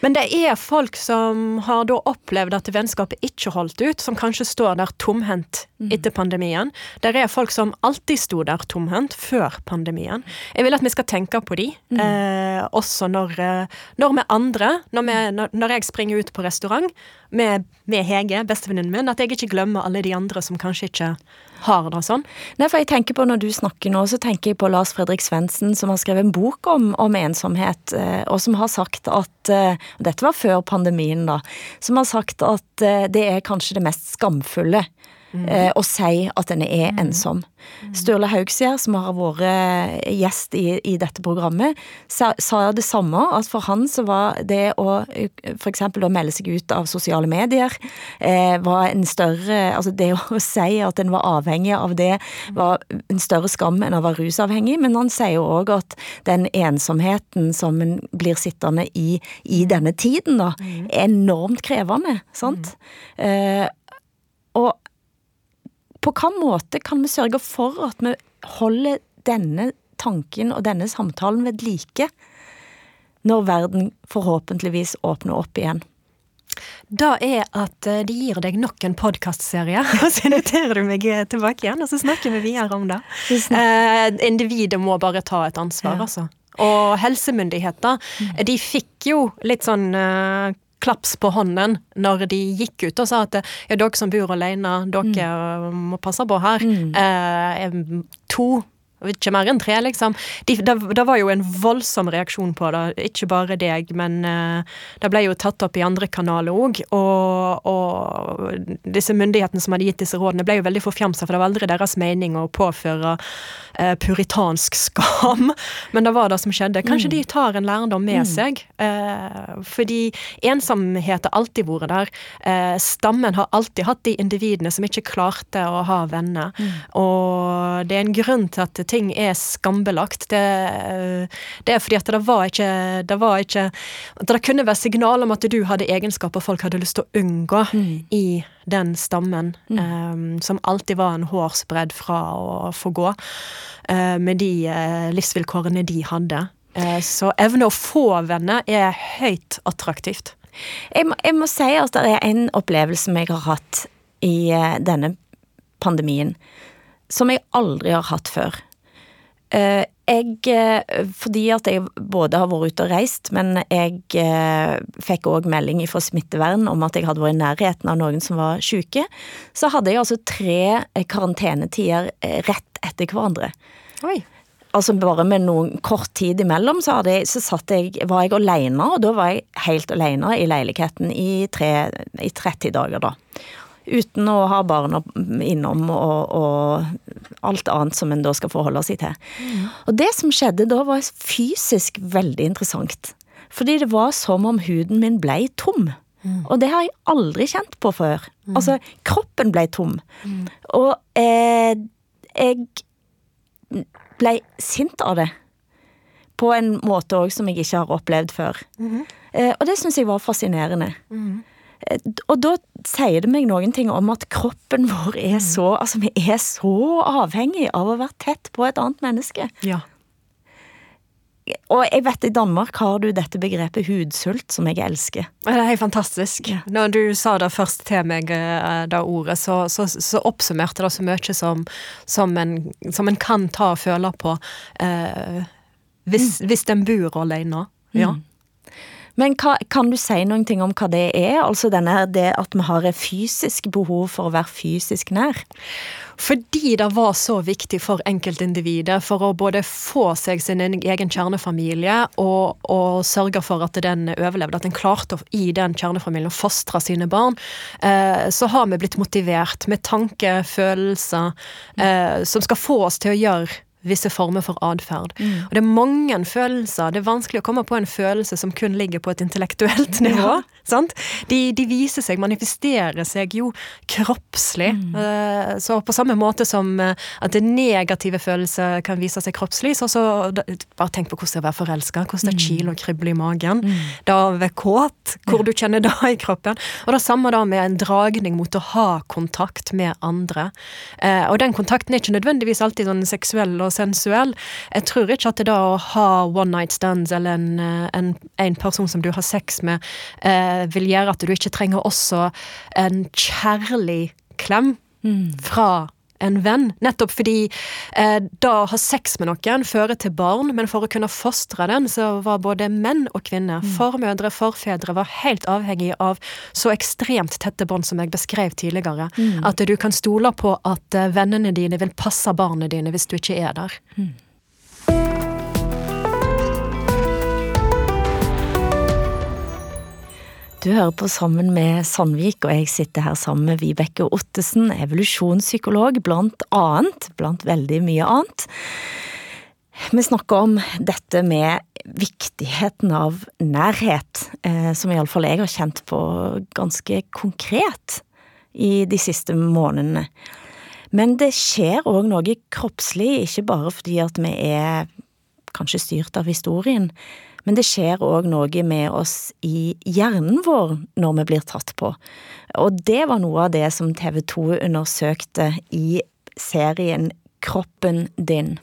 men det er folk som har da opplevd at vennskapet ikke holdt ut, som kanskje står der tomhendt mm. etter pandemien. Der er folk som alltid sto der tomhendt før pandemien. Jeg vil at vi skal tenke på de, mm. eh, også når, eh, når vi andre, når, vi, når, jeg springer ut på restaurant med, med Hege, bestevenninnen min, at jeg ikke glemmer alle de andre som kanskje ikke har det sånn. Nei, for jeg tenker på Når du snakker nå, så tenker jeg på Lars Fredrik Svendsen, som har skrevet en bok om, om ensomhet, eh, og som har sagt at og Dette var før pandemien, da. Som har sagt at eh, det er kanskje det mest skamfulle eh, å si at en er ensom. Sturle Haugsgjerd, som har vært gjest i, i dette programmet, sa, sa det samme. At for han så var det å f.eks. for eksempel å melde seg ut av sosiale medier eh, var en større Altså det å [LAUGHS] si at en var avhengig av det, var en større skam enn å være rusavhengig. Men han sier jo òg at den ensomheten som en blir sittende i i denne tiden, da, er enormt krevende. Sant? Eh, og på hvilken måte kan vi sørge for at vi holder denne tanken og denne samtalen ved like når verden forhåpentligvis åpner opp igjen? Da er at eh, de gir deg nok en podkastserie, [LAUGHS] og så inviterer du meg eh, tilbake igjen, og så snakker vi videre om det. Eh, individet må bare ta et ansvar, Ja. altså. Og helsemyndigheter, de fikk jo litt sånn eh, klaps på hånden når de gikk ut og sa at ja, dere som bor alene, dere må passe på her. Eh, to ikke mer enn tre, liksom. De, det, det var jo en voldsom reaksjon på det. Ikke bare deg, men uh, det ble jo tatt opp i andre kanaler òg. Og, og disse myndighetene som hadde gitt disse rådene, ble jo veldig forfjamsa, for det var aldri deres mening å påføre uh, puritansk skam. [LAUGHS] Men det var det som skjedde. Kanskje de tar en lærdom med seg. uh, fordi ensomhet har alltid vært der. Stammen har alltid hatt de individene som ikke klarte å ha venner. Og det er en grunn til at ting er skambelagt. Det, det er fordi at det var ikke Det var ikke det kunne være signal om at du hadde egenskaper folk hadde lyst til å unngå i den stammen, eh, som alltid var en hårsbredd fra å få gå, uh, med de uh, livsvilkårene de hadde. Uh, så evne å få venner er høyt attraktivt. Jeg må, jeg må si at det er en opplevelse som jeg har hatt i denne pandemien, som jeg aldri har hatt før. Eh, jeg, eh, fordi at jeg både har vært ute og reist, men jeg eh, fikk òg melding fra smittevern om at jeg hadde vært i nærheten av noen som var syke, så hadde jeg altså tre karantenetider rett etter hverandre. Oi. Altså bare med noen kort tid imellom, så, jeg, så satt jeg, var jeg alene, og da var jeg helt alene i leiligheten i, tre, i 30 dager, da. Uten å ha barna innom og, og alt annet som en da skal forholde seg til. Og det som skjedde da, var fysisk veldig interessant. Fordi det var som om huden min blei tom. Og det har jeg aldri kjent på før. Altså, kroppen blei tom. Og eh, jeg blei sint av det. På en måte òg som jeg ikke har opplevd før. Eh, og det syns jeg var fascinerende. Eh, Og da sier det meg noen ting om at kroppen vår er så Altså, vi er så avhengig av å være tett på et annet menneske. Ja. Og jeg vet i Danmark har du dette begrepet hudsult, som jeg elsker. Det er helt fantastisk. Når du sa det først til meg, eh, det ordet, så, så, så oppsummerte det så mye som, som, en, som en kan ta og føle på eh, hvis, hvis en bor alene. Ja. Men hva, kan du si noen ting om hva det er? Altså denne, det at vi har et fysisk behov for å være fysisk nær? Fordi det var så viktig for enkeltindividet for å både få seg sin egen kjernefamilie og, og sørge for at den overlevde, at den klarte å, i den kjernefamilien å fostre sine barn, eh, så har vi blitt motivert med tanke, følelser, eh, som skal få oss til å gjøre visse former for atferd. Og det er mange følelser. Det er vanskelig å komme på en følelse som kun ligger på et intellektuelt [LAUGHS] nivå. Sant? De, de viser seg, manifesterer seg jo kroppslig. Mm. Så på samme måte som eh, at negative følelser kan vise seg kroppslig, så, så bare tenk på hvordan det er å være forelska, hvordan det er kil og krible i magen. Da å være kåt, hvor du kjenner det i kroppen. Og det samme da med en dragning mot å ha kontakt med andre. Eh, og den kontakten er ikke nødvendigvis alltid sånn seksuell og sensuell. Jeg tror ikke at det da å ha one night stands eller en, eh, en, en person som du har sex med, eh, vil gjøre at du ikke trenger også en kjærlig klem fra en venn. Nettopp fordi eh, da å ha sex med noen fører til barn, men for å kunne fostre den, så var både menn og kvinner, mm. formødre, forfedre, var helt avhengig av så ekstremt tette bånd som jeg beskrev tidligere. Mm. At du kan stole på at eh, vennene dine vil passe barna dine hvis du ikke er der. Mm. Du hører på Sammen med Sandvik, og jeg sitter her sammen med Vibeke Ottesen, evolusjonspsykolog, blant annet, blant veldig mye annet. Vi snakker om dette med viktigheten av nærhet, eh, som iallfall jeg har kjent på ganske konkret i de siste månedene. Men det skjer òg noe kroppslig, ikke bare fordi at vi er kanskje styrt av historien, men det skjer òg noe med oss i hjernen vår når vi blir tatt på. Og det var noe av det som TV 2 undersøkte i serien Kroppen din.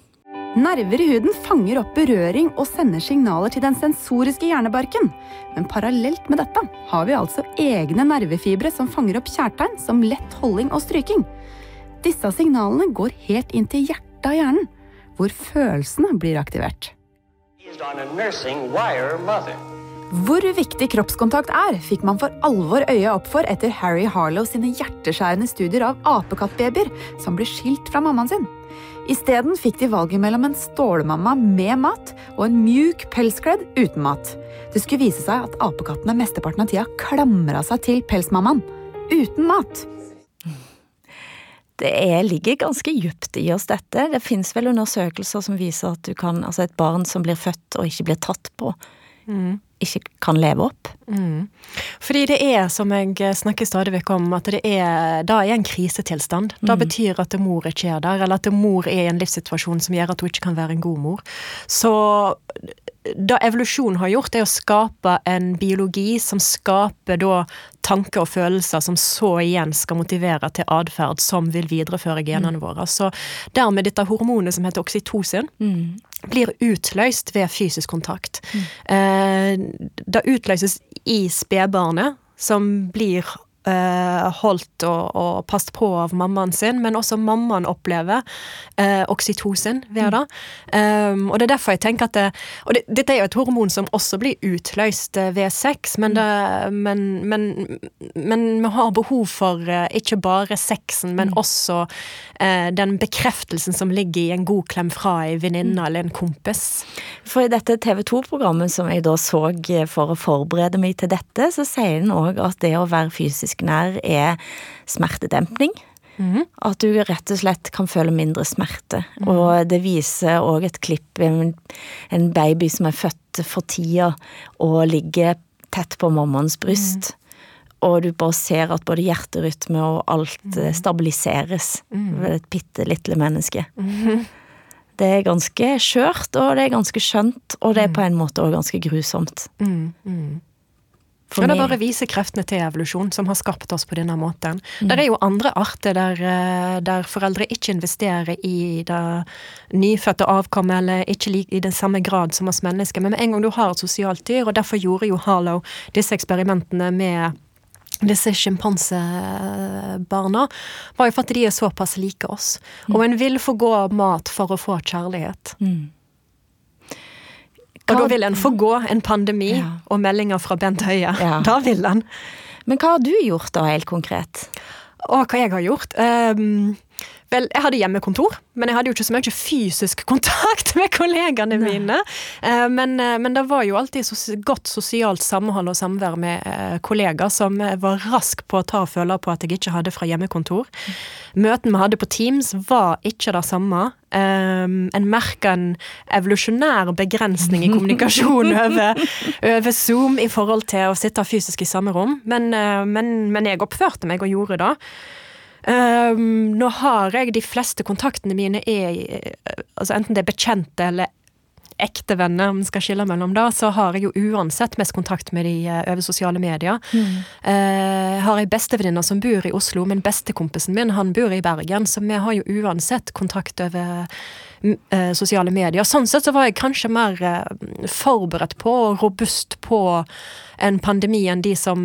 Nerver i huden fanger opp berøring og sender signaler til den sensoriske hjernebarken. Men parallelt med dette har vi altså egne nervefibre som fanger opp kjærtegn som lett holding og stryking. Disse signalene går helt inn til hjertet av hjernen, hvor følelsene blir aktivert. Hvor viktig kroppskontakt er, fikk man for alvor øya opp for etter Harry Harlow sine hjerteskjærende studier av apekattbabyer som ble skilt fra mammaen sin. Isteden fikk de valget mellom en stålmamma med mat og en mjuk pelskledd uten mat. Det skulle vise seg at apekattene mesteparten av tida klamra seg til pelsmammaen uten mat det er, ligger ganske djupt i oss, dette. Det fins vel undersøkelser som viser at du kan, altså et barn som blir født og ikke blir tatt på, mm. ikke kan leve opp. Mm. Fordi det er, som jeg snakker stadig vekk om, at det er, da er en krisetilstand. Da mm. betyr at mor ikke er der, eller at mor er i en livssituasjon som gjør at hun ikke kan være en god mor. Så det evolusjonen har gjort, er å skape en biologi som skaper da tanker og følelser som så igjen skal motivere til atferd som vil videreføre genene mm. våre. Så dermed dette hormonet som heter oksytocin, mm. blir utløst ved fysisk kontakt. Mm. Eh, det utløses i spedbarnet, som blir eh, holdt og, og, passet på av mammaen sin, men også mammaen opplever eh, oksytocin ved det. Um, og det er derfor jeg tenker at det, Og det, dette er jo et hormon som også blir utløst eh, ved sex, men, det, men, men, men vi har behov for eh, ikke bare sexen, men mm. også eh, den bekreftelsen som ligger i en god klem fra ei venninne mm. eller en kompis. For i dette TV 2-programmet som jeg da så eh, for å forberede meg til dette, så sier den òg at det å være fysisk nær er smertedempning. Mm. At du rett og slett kan føle mindre smerte. Mm. Og det viser òg et klipp en, en baby som er født for tida og ligger tett på mammaens bryst. Mm. Og du bare ser at både hjerterytme og alt mm. stabiliseres ved et bitte lille menneske. Mm. [LAUGHS] Det er ganske skjørt, og det er ganske skjønt, og det er på en måte òg ganske grusomt. Mm, mm. For ja, det bare viser kreftene til evolusjon som har skapt oss på denne måten. Mm. Det er jo andre arter der, eh, der, foreldre ikke investerer i det nyfødte avkommet, eller ikke i den samme grad som oss mennesker. Men med en gang du har et sosialt dyr, og derfor gjorde jo Harlow disse eksperimentene med disse sjimpansebarna, var jo for at de er såpass like oss. Mm. Og en vil få gå mat for å få kjærlighet. Mm. Og da vil en forgå en pandemi ja. og meldinger fra Bent Høie. Ja. [LAUGHS] Da vil en. Men hva har du gjort da, helt konkret? Å, hva jeg har gjort? Um, vel, jeg hadde hjemmekontor, men jeg hadde jo ikke så mye fysisk [LAUGHS] kontakt med kollegaene mine. Uh, men, uh, men, det var jo alltid så godt sosialt samhold og samvær med uh, kollegaer som var rask på å ta og føle på at jeg ikke hadde fra hjemmekontor. Mm. Møtene vi hadde på Teams var ikke det samme. Um, en merka en evolusjonær begrensning i kommunikasjon [LAUGHS] over, over, Zoom i forhold til å sitte fysisk i samme rom, men, men, men jeg oppførte meg og gjorde det. Um, nå har jeg de fleste kontaktene mine er altså enten det er bekjente eller ekte venner, om vi skal skille mellom det, så har jeg jo uansett mest kontakt med de uh, over sosiale medier. Mm. Uh, har ei bestevenninne som bor i Oslo, men bestekompisen min han bor i Bergen, så vi har jo uansett kontakt over uh, sosiale medier. Sånn sett så var jeg kanskje mer forberedt på og robust på en pandemi enn de som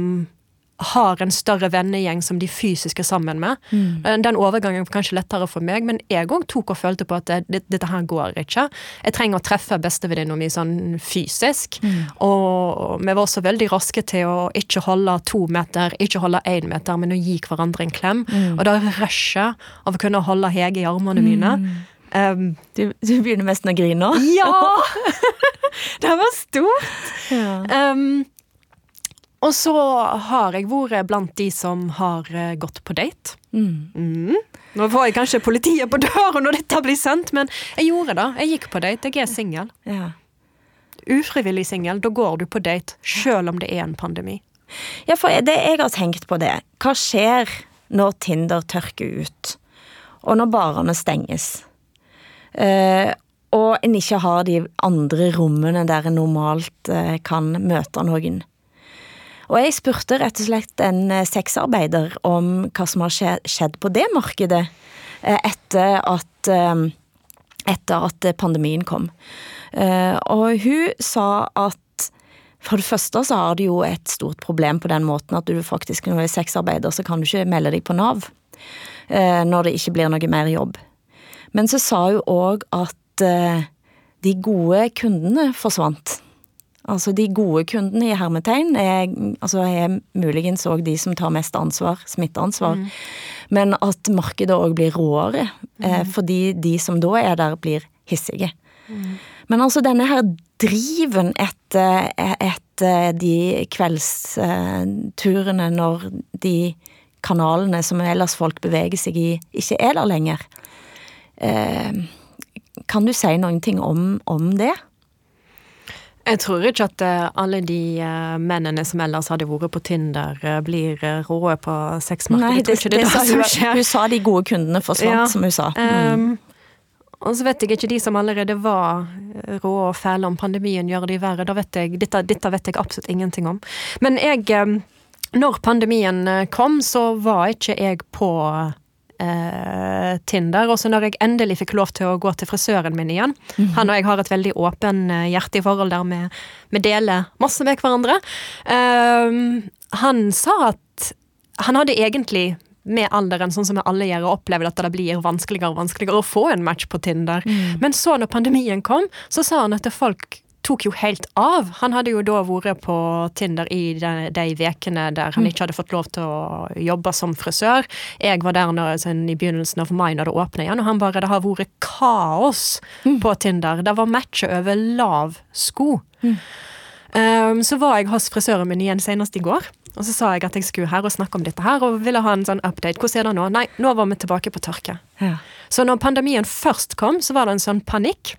har en større vennegjeng som de fysiske sammen med. Mm. Den overgangen var kanskje lettere for meg, men jeg òg tok og følte på at det, det, dette her går ikke. Jeg trenger å treffe bestevenninna mi sånn fysisk. Og vi var også veldig raske til å ikke holde to meter, ikke holde én meter, men å gi hverandre en klem. Og da rushet av å kunne holde Hege i armene mine um, Du, du begynner nesten å grine nå. Ja! [LAUGHS] det var stort! Ja. Um, og så har jeg vært blant de som har eh, gått på date. Mm. Nå får jeg kanskje politiet på [LAUGHS] døra når dette blir sendt, men jeg gjorde det. Jeg gikk på date. Jeg er singel. Ja. Ufrivillig singel. Da går du på date selv om det er en pandemi. Ja, for det jeg har tenkt på det. Hva skjer når Tinder tørker ut? Og når barene stenges? Uh, og en ikke har de andre rommene der en normalt eh, kan møte noen. Og jeg spurte rett og slett en eh, sexarbeider om hva som har skjedd på det markedet eh, etter at eh, etter at pandemien kom. Og hun sa at for det første så har du jo et stort problem på den måten at du faktisk når du er sexarbeider, så kan du ikke melde deg på Nav når det ikke blir noe mer jobb. Men så sa hun òg at de gode kundene forsvant. Altså de gode kundene i hermetegn er, altså er muligens òg de som tar mest ansvar, smitteansvar. Men at markedet òg blir råere, mm. fordi de som da er der, blir hissige. Men altså denne her driven etter, etter de kveldsturene når de kanalene som ellers folk beveger seg i, ikke er der lenger. Eh, kan du si noen ting om, om det? Jeg tror ikke at eh, alle de eh, mennene som ellers hadde vært på Tinder, eh, blir råe på sexmarkedet. ikke det, sa det som hun, hun sa de gode kundene forsvant, Ja, som hun sa. Mm. Um, og så vet jeg ikke de som allerede var rå og fæle om pandemien gjør de verre. Da vet jeg, dette, dette vet jeg absolutt ingenting om. Men jeg um, Når pandemien kom, så var ikke jeg på eh, Tinder. Og så når jeg endelig fikk lov til å gå til frisøren min igjen Han og jeg har et veldig åpen eh, hjerte i forhold der vi, vi deler masse med hverandre. Eh, han sa at han hadde egentlig med alderen, sånn som vi alle gjør, opplevd at det blir vanskeligere og vanskeligere å få en match på Tinder. Men så, når pandemien kom, så sa han at folk tok jo helt av. Han hadde jo da vært på Tinder i de, de vekene der han ikke hadde fått lov til å jobbe som frisør. Jeg var der når, sånn, i begynnelsen av mai når det åpnet igjen, og han bare Det har vært kaos på Tinder. Det var matcher over lav sko. Um, så var jeg hos frisøren min igjen senest i går. Og så sa jeg at jeg skulle her og snakke om dette her, og ville ha en sånn update. Hvordan er det nå? Nei, nå var vi tilbake på tørke. Ja. Så når pandemien først kom, så var det en sånn panikk.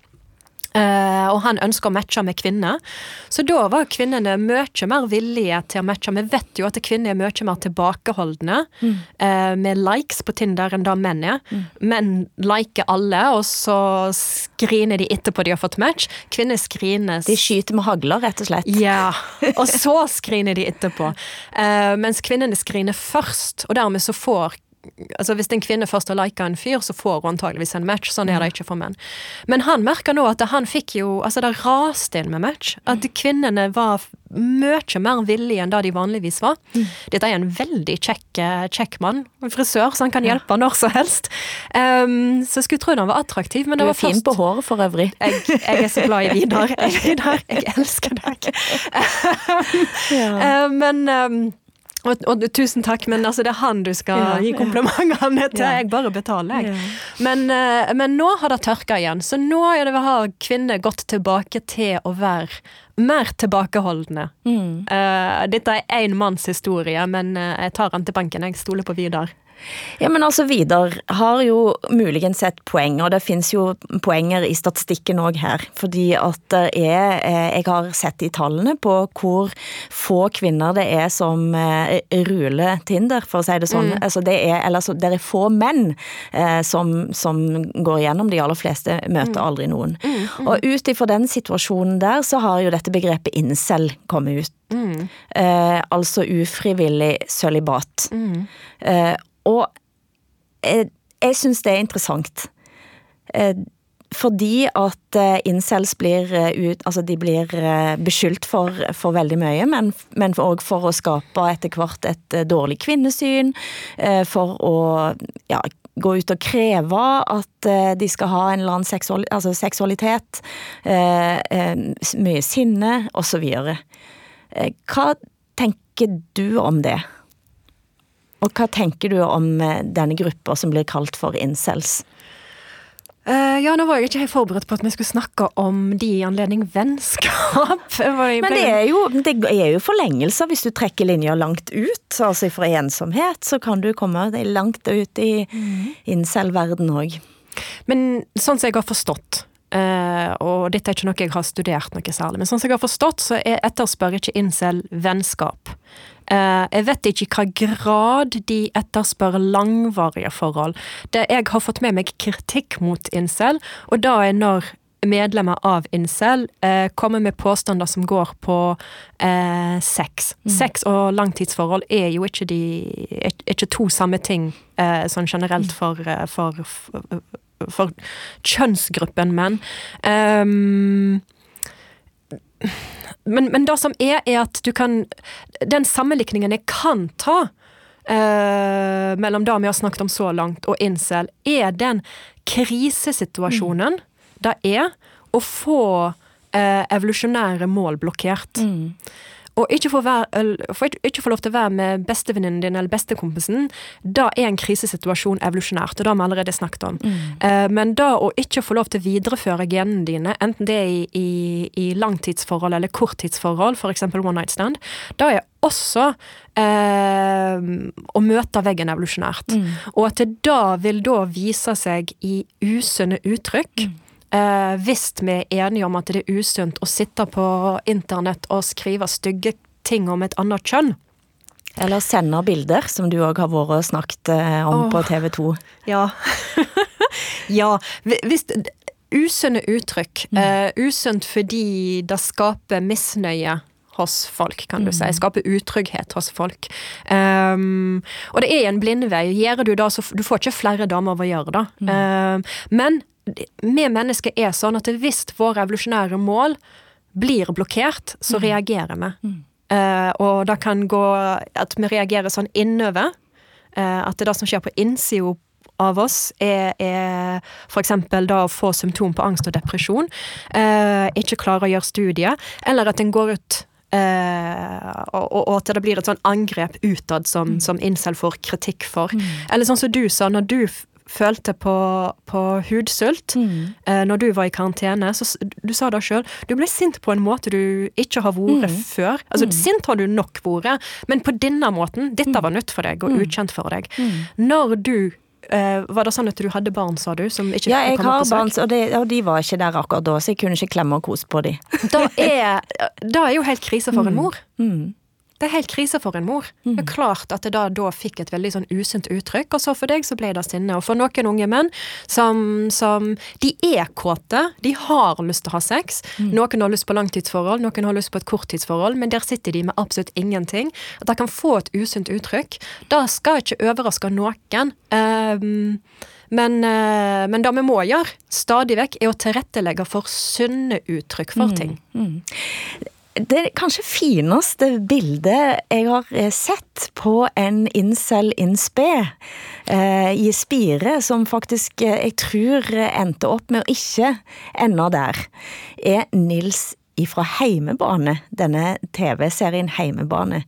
Eh, og han ønsker å matche med kvinner. Så da var kvinnene mye mer villige til å matche. Vi vet jo at kvinner er mye mer tilbakeholdne mm. med likes på Tinder enn det menn er. Menn liker alle, og så skriner de etterpå de har fått match. Kvinner skrines De skyter med hagler, rett og slett. ja, [LAUGHS] og så skriner de etterpå. Eh, mens kvinnene skriner først, og dermed så får Altså Hvis en kvinne først har lika en fyr, så får hun antageligvis en match. Sånn er det ikke for menn. Men han merker nå at han fikk jo Altså, det raste inn med match. At kvinnene var mye mer villige enn det de vanligvis var. Dette er en veldig kjekk, eh, kjekk mann. Frisør, så han kan hjelpe når som helst. Um, så jeg skulle tro han var attraktiv, men det Du er var fin først på håret for øvrig. jeg, jeg er så glad i Vidar. [LAUGHS] Jeg, Vidar, jeg elsker deg. [LAUGHS] Eh, men um, og, og tusen takk, men altså, det er han du skal Ja, gi komplimentene til. Ja. Jeg bare betaler, jeg. Ja. Men, eh, men nå har det tørka igjen, så nå det, har kvinner gått tilbake til å være mer tilbakeholdne. Mm. Uh, dette er én manns historie, men eh, jeg tar han til banken. Jeg stoler på Vidar. Ja, men altså Vidar har jo muligens et poeng, og det finnes jo poenger i statistikken òg her. Fordi at er eh, Jeg har sett i tallene på hvor få kvinner det er som eh, ruler Tinder, for å si det sånn. Altså det er, eller så, det er få menn eh, som, som går gjennom. De aller fleste møter aldri noen. Og ut ifra den situasjonen der, så har jo dette begrepet incel kommet ut. Eh, altså ufrivillig sølibat. Eh, og eh, jeg syns det er interessant. Eh, fordi at uh, incels blir, ut, altså blir beskyldt for, for veldig mye, men, også for å skape etter hvert et dårlig kvinnesyn, for å ja, gå ut og kreve at de skal ha en eller annen seksual, altså seksualitet, mye sinne, osv. Hva tenker du om det? Og hva tenker du om denne gruppa som blir kalt for incels? Uh, ja, nå var jeg ikke helt forberedt på at vi skulle snakke om de i anledning vennskap. [LAUGHS] Men det er, jo, det er jo forlengelser hvis du trekker linja langt ut. Altså fra ensomhet så kan du komme langt ut i mm. incel-verden òg. Men sånn som jeg har forstått, uh, og dette er ikke noe jeg har studert noe særlig, men sånn som jeg har forstått, så etterspør ikke incel vennskap. Eh, jeg vet ikke i hva grad de etterspør langvarige forhold. Det jeg har fått med meg kritikk mot incel, og da er når medlemmer av incel eh, kommer med påstander som går på eh, sex. Mm. Sex og langtidsforhold er jo ikke, de, er, ikke to samme ting eh, sånn generelt mm. for, eh, for, for, for kjønnsgruppen menn. Um, men, men det som er, er at du kan Den sammenlikningen jeg kan ta eh, mellom det vi har snakket om så langt, og incel, er den krisesituasjonen mm. det er å få eh, evolusjonære mål blokkert. Mm. Og ikke få, være, ikke få lov til å være med bestevenninnen din eller bestekompisen, da er en krisesituasjon evolusjonært, og det har vi allerede snakket om. Mm. Uh, men da å ikke få lov til å videreføre genene dine, enten det er i, i, i langtidsforhold eller korttidsforhold, f.eks. one night stand, da er også eh, å møte veggen evolusjonært. Mm. Og at det da vil da vise seg i usunne uttrykk. Mm Eh, hvis vi er enige om at det er usunt å sitte på internett og skrive stygge ting om et annet kjønn. Eller sende bilder, som du òg har vært og snakket eh, om oh, på TV 2. Ja. [LAUGHS] ja. Hvis Usunne uttrykk. Mm. Uh, usunt fordi det skaper misnøye hos folk, kan du mm. si. Skaper utrygghet hos folk. Um, og det er en blindvei. Gjør du det, så du får ikke flere damer av å gjøre det. Mm. Uh, men vi mennesker er sånn at hvis våre evolusjonære mål blir blokkert, så mm. reagerer vi. Mm. Uh, og det kan gå at vi reagerer sånn innover. Uh, at det, det som skjer på innsida av oss, er, er f.eks. da å få symptom på angst og depresjon. Uh, ikke klare å gjøre studier. Eller at en går ut Uh, og, og, at det blir et sånn angrep utad som, mm. som incel får kritikk for. Mm. Eller sånn som du sa, når du følte på, på hudsult mm. eh, når du var i karantene. Så, du sa det sjøl. Du ble sint på en måte du ikke har vært mm. før. Altså, mm. Sint har du nok vært, men på denne måten. Dette mm. var nytt for deg og mm. ukjent for deg. Mm. Når du Uh, var det sånn at du hadde barn, sa du? Som ikke ja, jeg har barn, og, det, og, de var ikke der akkurat da, så jeg kunne ikke klemme og kose på dem. da, er, da er jo helt krise for en mor. Mm. Det er helt krise for en mor. Mm. Det er klart at det da, da fikk et veldig sånn usunt uttrykk, og så for deg så ble det sinne. Og for noen unge menn som, som De er kåte, de har lyst til å ha sex. Mm. Noen har lyst på langtidsforhold, noen har lyst på et korttidsforhold, men der sitter de med absolutt ingenting. At de kan få et usunt uttrykk. Det skal ikke overraske noen. Um, men, uh, men, det vi må gjøre, stadig vekk, er å tilrettelegge for sunne uttrykk for mm. ting. Mm det kanskje fineste bildet jeg har eh, sett på en incel in spe eh, i Spire, som faktisk eh, jeg tror endte opp med å ikke ende der, er Nils ifra Heimebane, denne TV-serien Heimebane.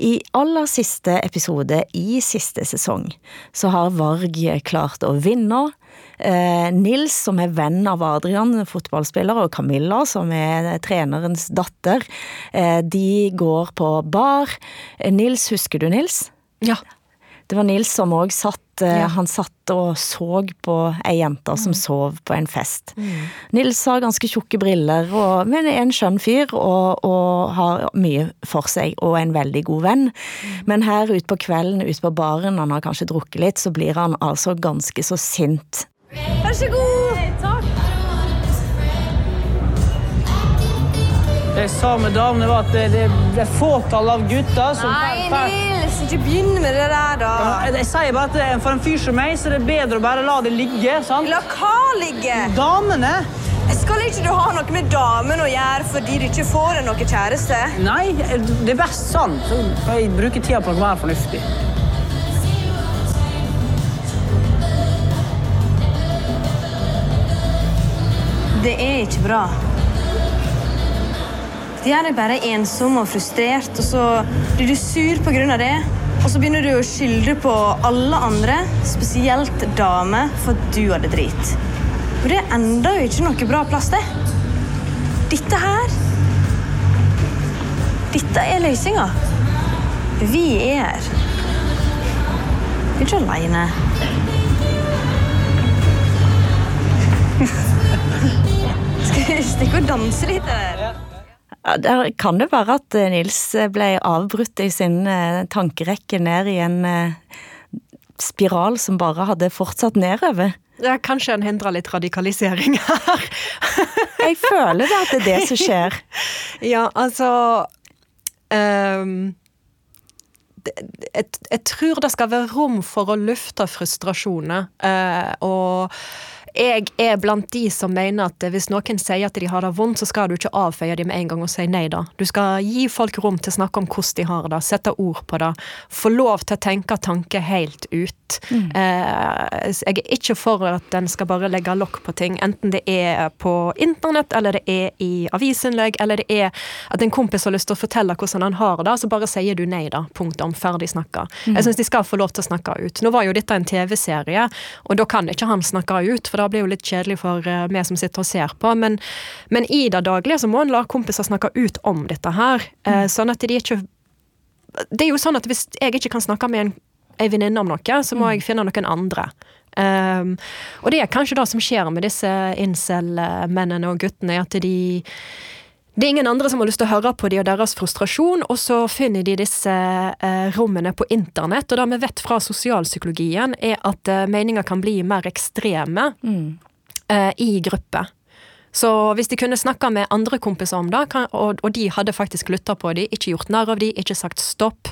I aller siste episode i siste sesong så har Varg klart å vinne Eh, Nils, som er venn av Adrian, fotballspiller, og Camilla, som er trenerens datter, eh, de går på bar. Eh, Nils, husker du Nils? Ja. Det var Nils som òg satt ja. Han satt og så på ei jente som mm. sov på en fest. Mm. Nils har ganske tjukke briller, og, men er en skjønn fyr og, og, har mye for seg og en veldig god venn. Mm. Men her ute på kvelden, ute på baren, han har kanskje drukket litt, så blir han altså ganske så sint Vær så god! Takk. Det jeg sa med damene, var at det, det, det er fåtall av gutter som Nei, Nils, ikke begynn med det der, da. Jeg, jeg sier bare at det, For en fyr som meg så er det bedre å bare la det ligge. sant? La hva ligge? Damene? Skal ikke du ha noe med damene å gjøre fordi du ikke får deg noe kjæreste? Nei, det er best sånn. Så får jeg bruke tida på noe mer fornuftig. Det er ikke bra. De deg bare ensom og frustrert, og så blir du sur av det. Og så begynner du å skylde på alle andre, spesielt damer, for at du hadde drit. Og det er enda jo ikke noe bra plass, det. Dette her Dette er løsninga. Vi er her. Vi er ikke aleine. [LAUGHS] [LAUGHS] Skal vi stikke og danse litt, Der. Ja, Der kan det være at eh, Nils ble avbrutt i sin eh, tankerekke ned i en eh, spiral som bare hadde fortsatt nedover. Ja, kanskje han hindrer litt radikalisering her. [LAUGHS] Jeg føler det at det er det som skjer. [LAUGHS] Ja, altså um, det- jeg, jeg tror det skal være rom for å lufte frustrasjoner. Uh, og jeg er blant de som mener at hvis noen sier at de har det vondt, så skal du ikke avfeie dem med en gang og si nei da. Du skal gi folk rom til å snakke om hvordan de har det, sette ord på det. Få lov til å tenke tanker helt ut. Eh, jeg er ikke for at en skal bare legge lokk på ting, enten det er på internett, eller det er i avisinnlegg, eller det er at en kompis har lyst til å fortelle hvordan han har det, så bare sier du nei da. Punktum. Ferdig snakka. Jeg syns de skal få lov til å snakke ut. Nå var jo dette en TV-serie, og da kan ikke han snakke ut, for det blir jo litt kjedelig for meg vi som sitter og ser på. Men, men i det daglige så må en la kompiser snakke ut om dette her, mm. sånn at de ikke Det er jo sånn at hvis jeg ikke kan snakke med en, ei venninne om noe, så må jeg finne noen andre. Um, og det er kanskje det som skjer med disse incel-mennene og guttene, at de det er ingen andre som har lyst til å høre på de og deres frustrasjon, og så finner de disse eh, rommene på internett. Og det vi vet fra sosialpsykologien, er at eh, meninger kan bli mer ekstreme eh, i grupper. Så hvis de kunne snakka med andre kompiser om det, kan, og, og de hadde faktisk lytta på de, ikke gjort narr av de, ikke sagt stopp,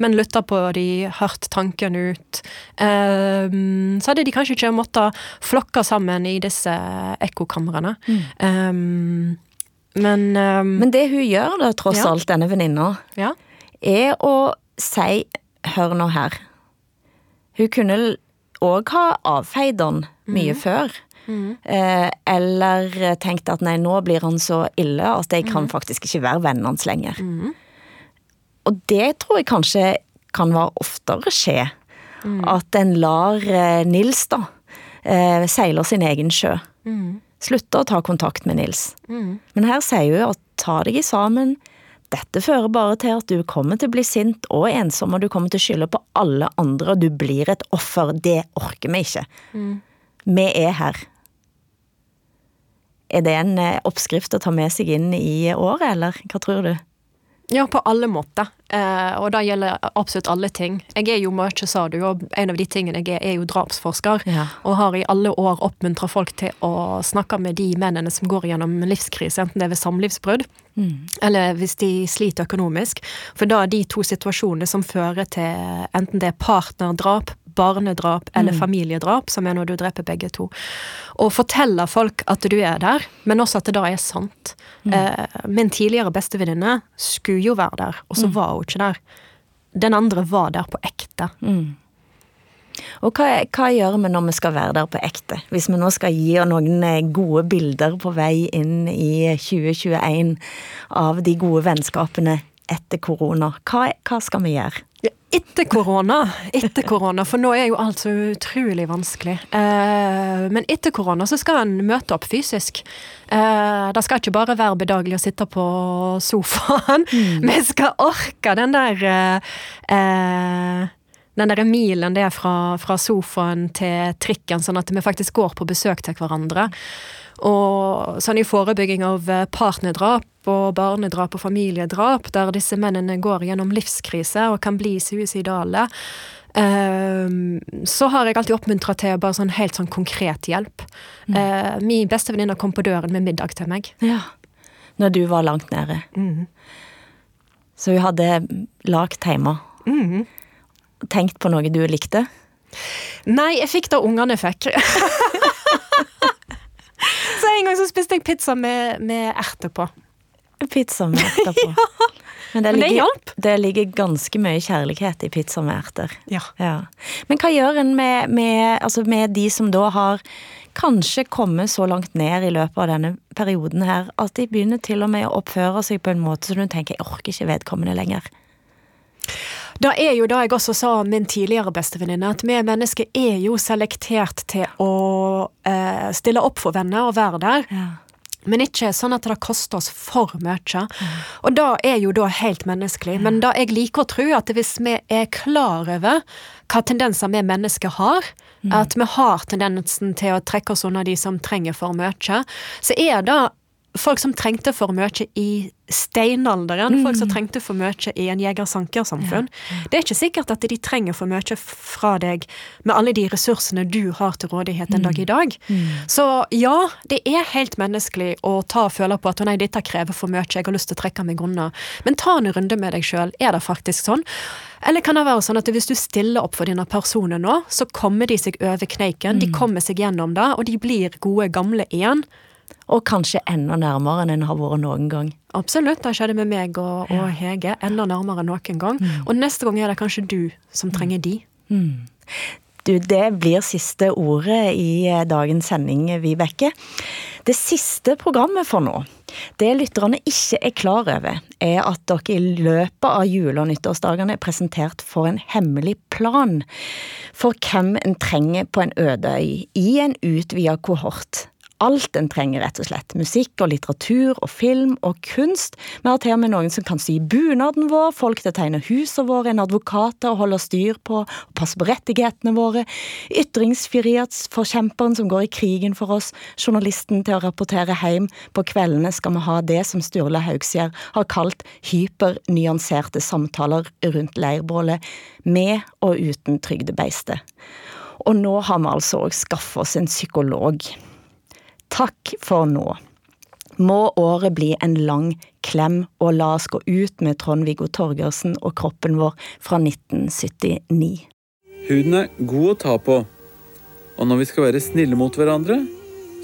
men lytta på de, hørt tanken ut, eh, så hadde de kanskje ikke måttet flokke sammen i disse ekkokamrene. Eh, men, um, Men det hun gjør, da, tross Ja. alt, denne venninna, ja. er å si Hør nå her. Hun kunne òg ha avfeid han mye før. Eh, eller tenkt at nei, nå blir han så ille at jeg kan faktisk ikke være vennen hans lenger. Og det tror jeg kanskje kan være oftere skje. At en lar eh, Nils da eh, seile sin egen sjø. Slutte å ta kontakt med Nils. Men her sier hun at ta deg sammen. Dette fører bare til at du kommer til å bli sint og ensom, og du kommer til å skylde på alle andre, og du blir et offer. Det orker vi ikke. Vi er her. Er det en eh, oppskrift å ta med seg inn i året, eller hva tror du? Ja, på alle måter. Eh, og det gjelder absolutt alle ting. Jeg er jo mye, sa du, og en av de tingene jeg er, er jo drapsforsker. Ja. Og har i alle år oppmuntra folk til å snakke med de mennene som går gjennom livskrise, enten det er ved samlivsbrudd, eller hvis de sliter økonomisk. For da er de to situasjonene som fører til enten det er partnerdrap, barnedrap eller familiedrap, som er når du dreper begge to. Og fortelle folk at du er der, men også at det da er sant. Eh, min tidligere bestevenninne skulle jo være der, og så var hun ikke der. Den andre var der på ekte. Og hva, hva gjør vi når vi skal være der på ekte? Hvis vi nå skal gi noen eh, gode bilder på vei inn i 2021 av de gode vennskapene etter korona, hva, hva skal vi gjøre? Ja, Etter korona, etter korona, for nå er jo alt så utrolig vanskelig. Eh, men etter korona så skal en møte opp fysisk. Eh, det skal ikke bare være bedagelig å sitte på sofaen. [LAUGHS] Vi skal orke den der eh, eh, den der milen det er fra, fra sofaen til trikken, sånn at vi faktisk går på besøk til hverandre. Og sånn i forebygging av eh, partnerdrap og barnedrap og familiedrap, der disse mennene går gjennom livskrise og kan bli suicidale, ehm, så har jeg alltid oppmuntra til bare sånn helt sånn konkret hjelp. Mm. min bestevenninne kom på døren med middag til meg. Ja. når du var langt nede. Så hun hadde lagt hjemme. Tenkt på noe du likte. Nei, jeg fikk det ungene fikk. [LAUGHS] [LAUGHS] så en gang så spiste jeg pizza med, med erter på. Pizza med erter på. [LAUGHS] Men det Men det ligger, hjalp. det ligger ganske mye kjærlighet i pizza med erter. Ja. Ja. Men hva gjør en med, med, altså med de som da har kanskje kommet så langt ned i løpet av denne perioden her, at de begynner til og med å oppføre seg på en måte som du tenker jeg orker ikke vedkommende lenger. Da er jo det jeg også sa om min tidligere bestevenninne, at vi mennesker er jo selektert til å eh, stille opp for venner og være der. Men ikke sånn at det koster oss for mye. Og det er jo da helt menneskelig. Men det jeg liker å tro, at hvis vi er klar over hva tendenser vi mennesker har, at vi har tendensen til å trekke oss unna de som trenger for mye, så er det folk som trengte for mye i steinalderen, folk som trengte for mye i en jeger-sanker-samfunn. Det er ikke sikkert at de trenger for mye fra deg med alle de ressursene du har til rådighet en dag i dag. Så ja, det er helt menneskelig å ta og føle på at å nei, dette krever for mye, jeg har lyst til å trekke meg unna. Men ta en runde med deg sjøl, er det faktisk sånn? Eller kan det være sånn at hvis du stiller opp for dine personer nå, så kommer de seg over kneiken, de kommer seg gjennom det, og de blir gode gamle igjen. Og kanskje enda nærmere enn en har vært noen gang. Absolutt, det skjedde med meg og, og Hege, enda nærmere enn noen gang. Og neste gang er det kanskje du som trenger de. Du, det blir siste ordet i eh, dagens sending, Vibeke. Det siste programmet for nå, det lytterne ikke er klar over, er at dere i løpet av jule- og nyttårsdagene er presentert for en hemmelig plan for hvem en trenger på en øde øy i en utvida kohort. Alt en trenger, rett og slett. Musikk og litteratur og film og kunst. Vi har til og med noen som kan sy bunaden vår, folk til å tegne husene våre, en advokat til å holde styr på og passe på rettighetene våre, ytringsfrihetsforkjemperen som går i krigen for oss, journalisten til å rapportere hjem. På kveldene skal vi ha det som Sturle Haugsgjerd har kalt hypernyanserte samtaler rundt leirbålet, med og uten trygdebeistet. Og nå har vi altså òg skaffet oss en psykolog. Takk for nå. Må året bli en lang klem, og la oss gå ut med Trond-Viggo Torgersen og kroppen vår fra 1979. Huden er god å ta på, og når vi skal være snille mot hverandre,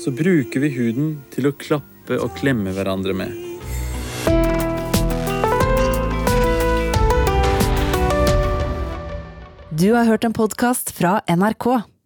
så bruker vi huden til å klappe og klemme hverandre med. Du har hørt en podkast fra NRK.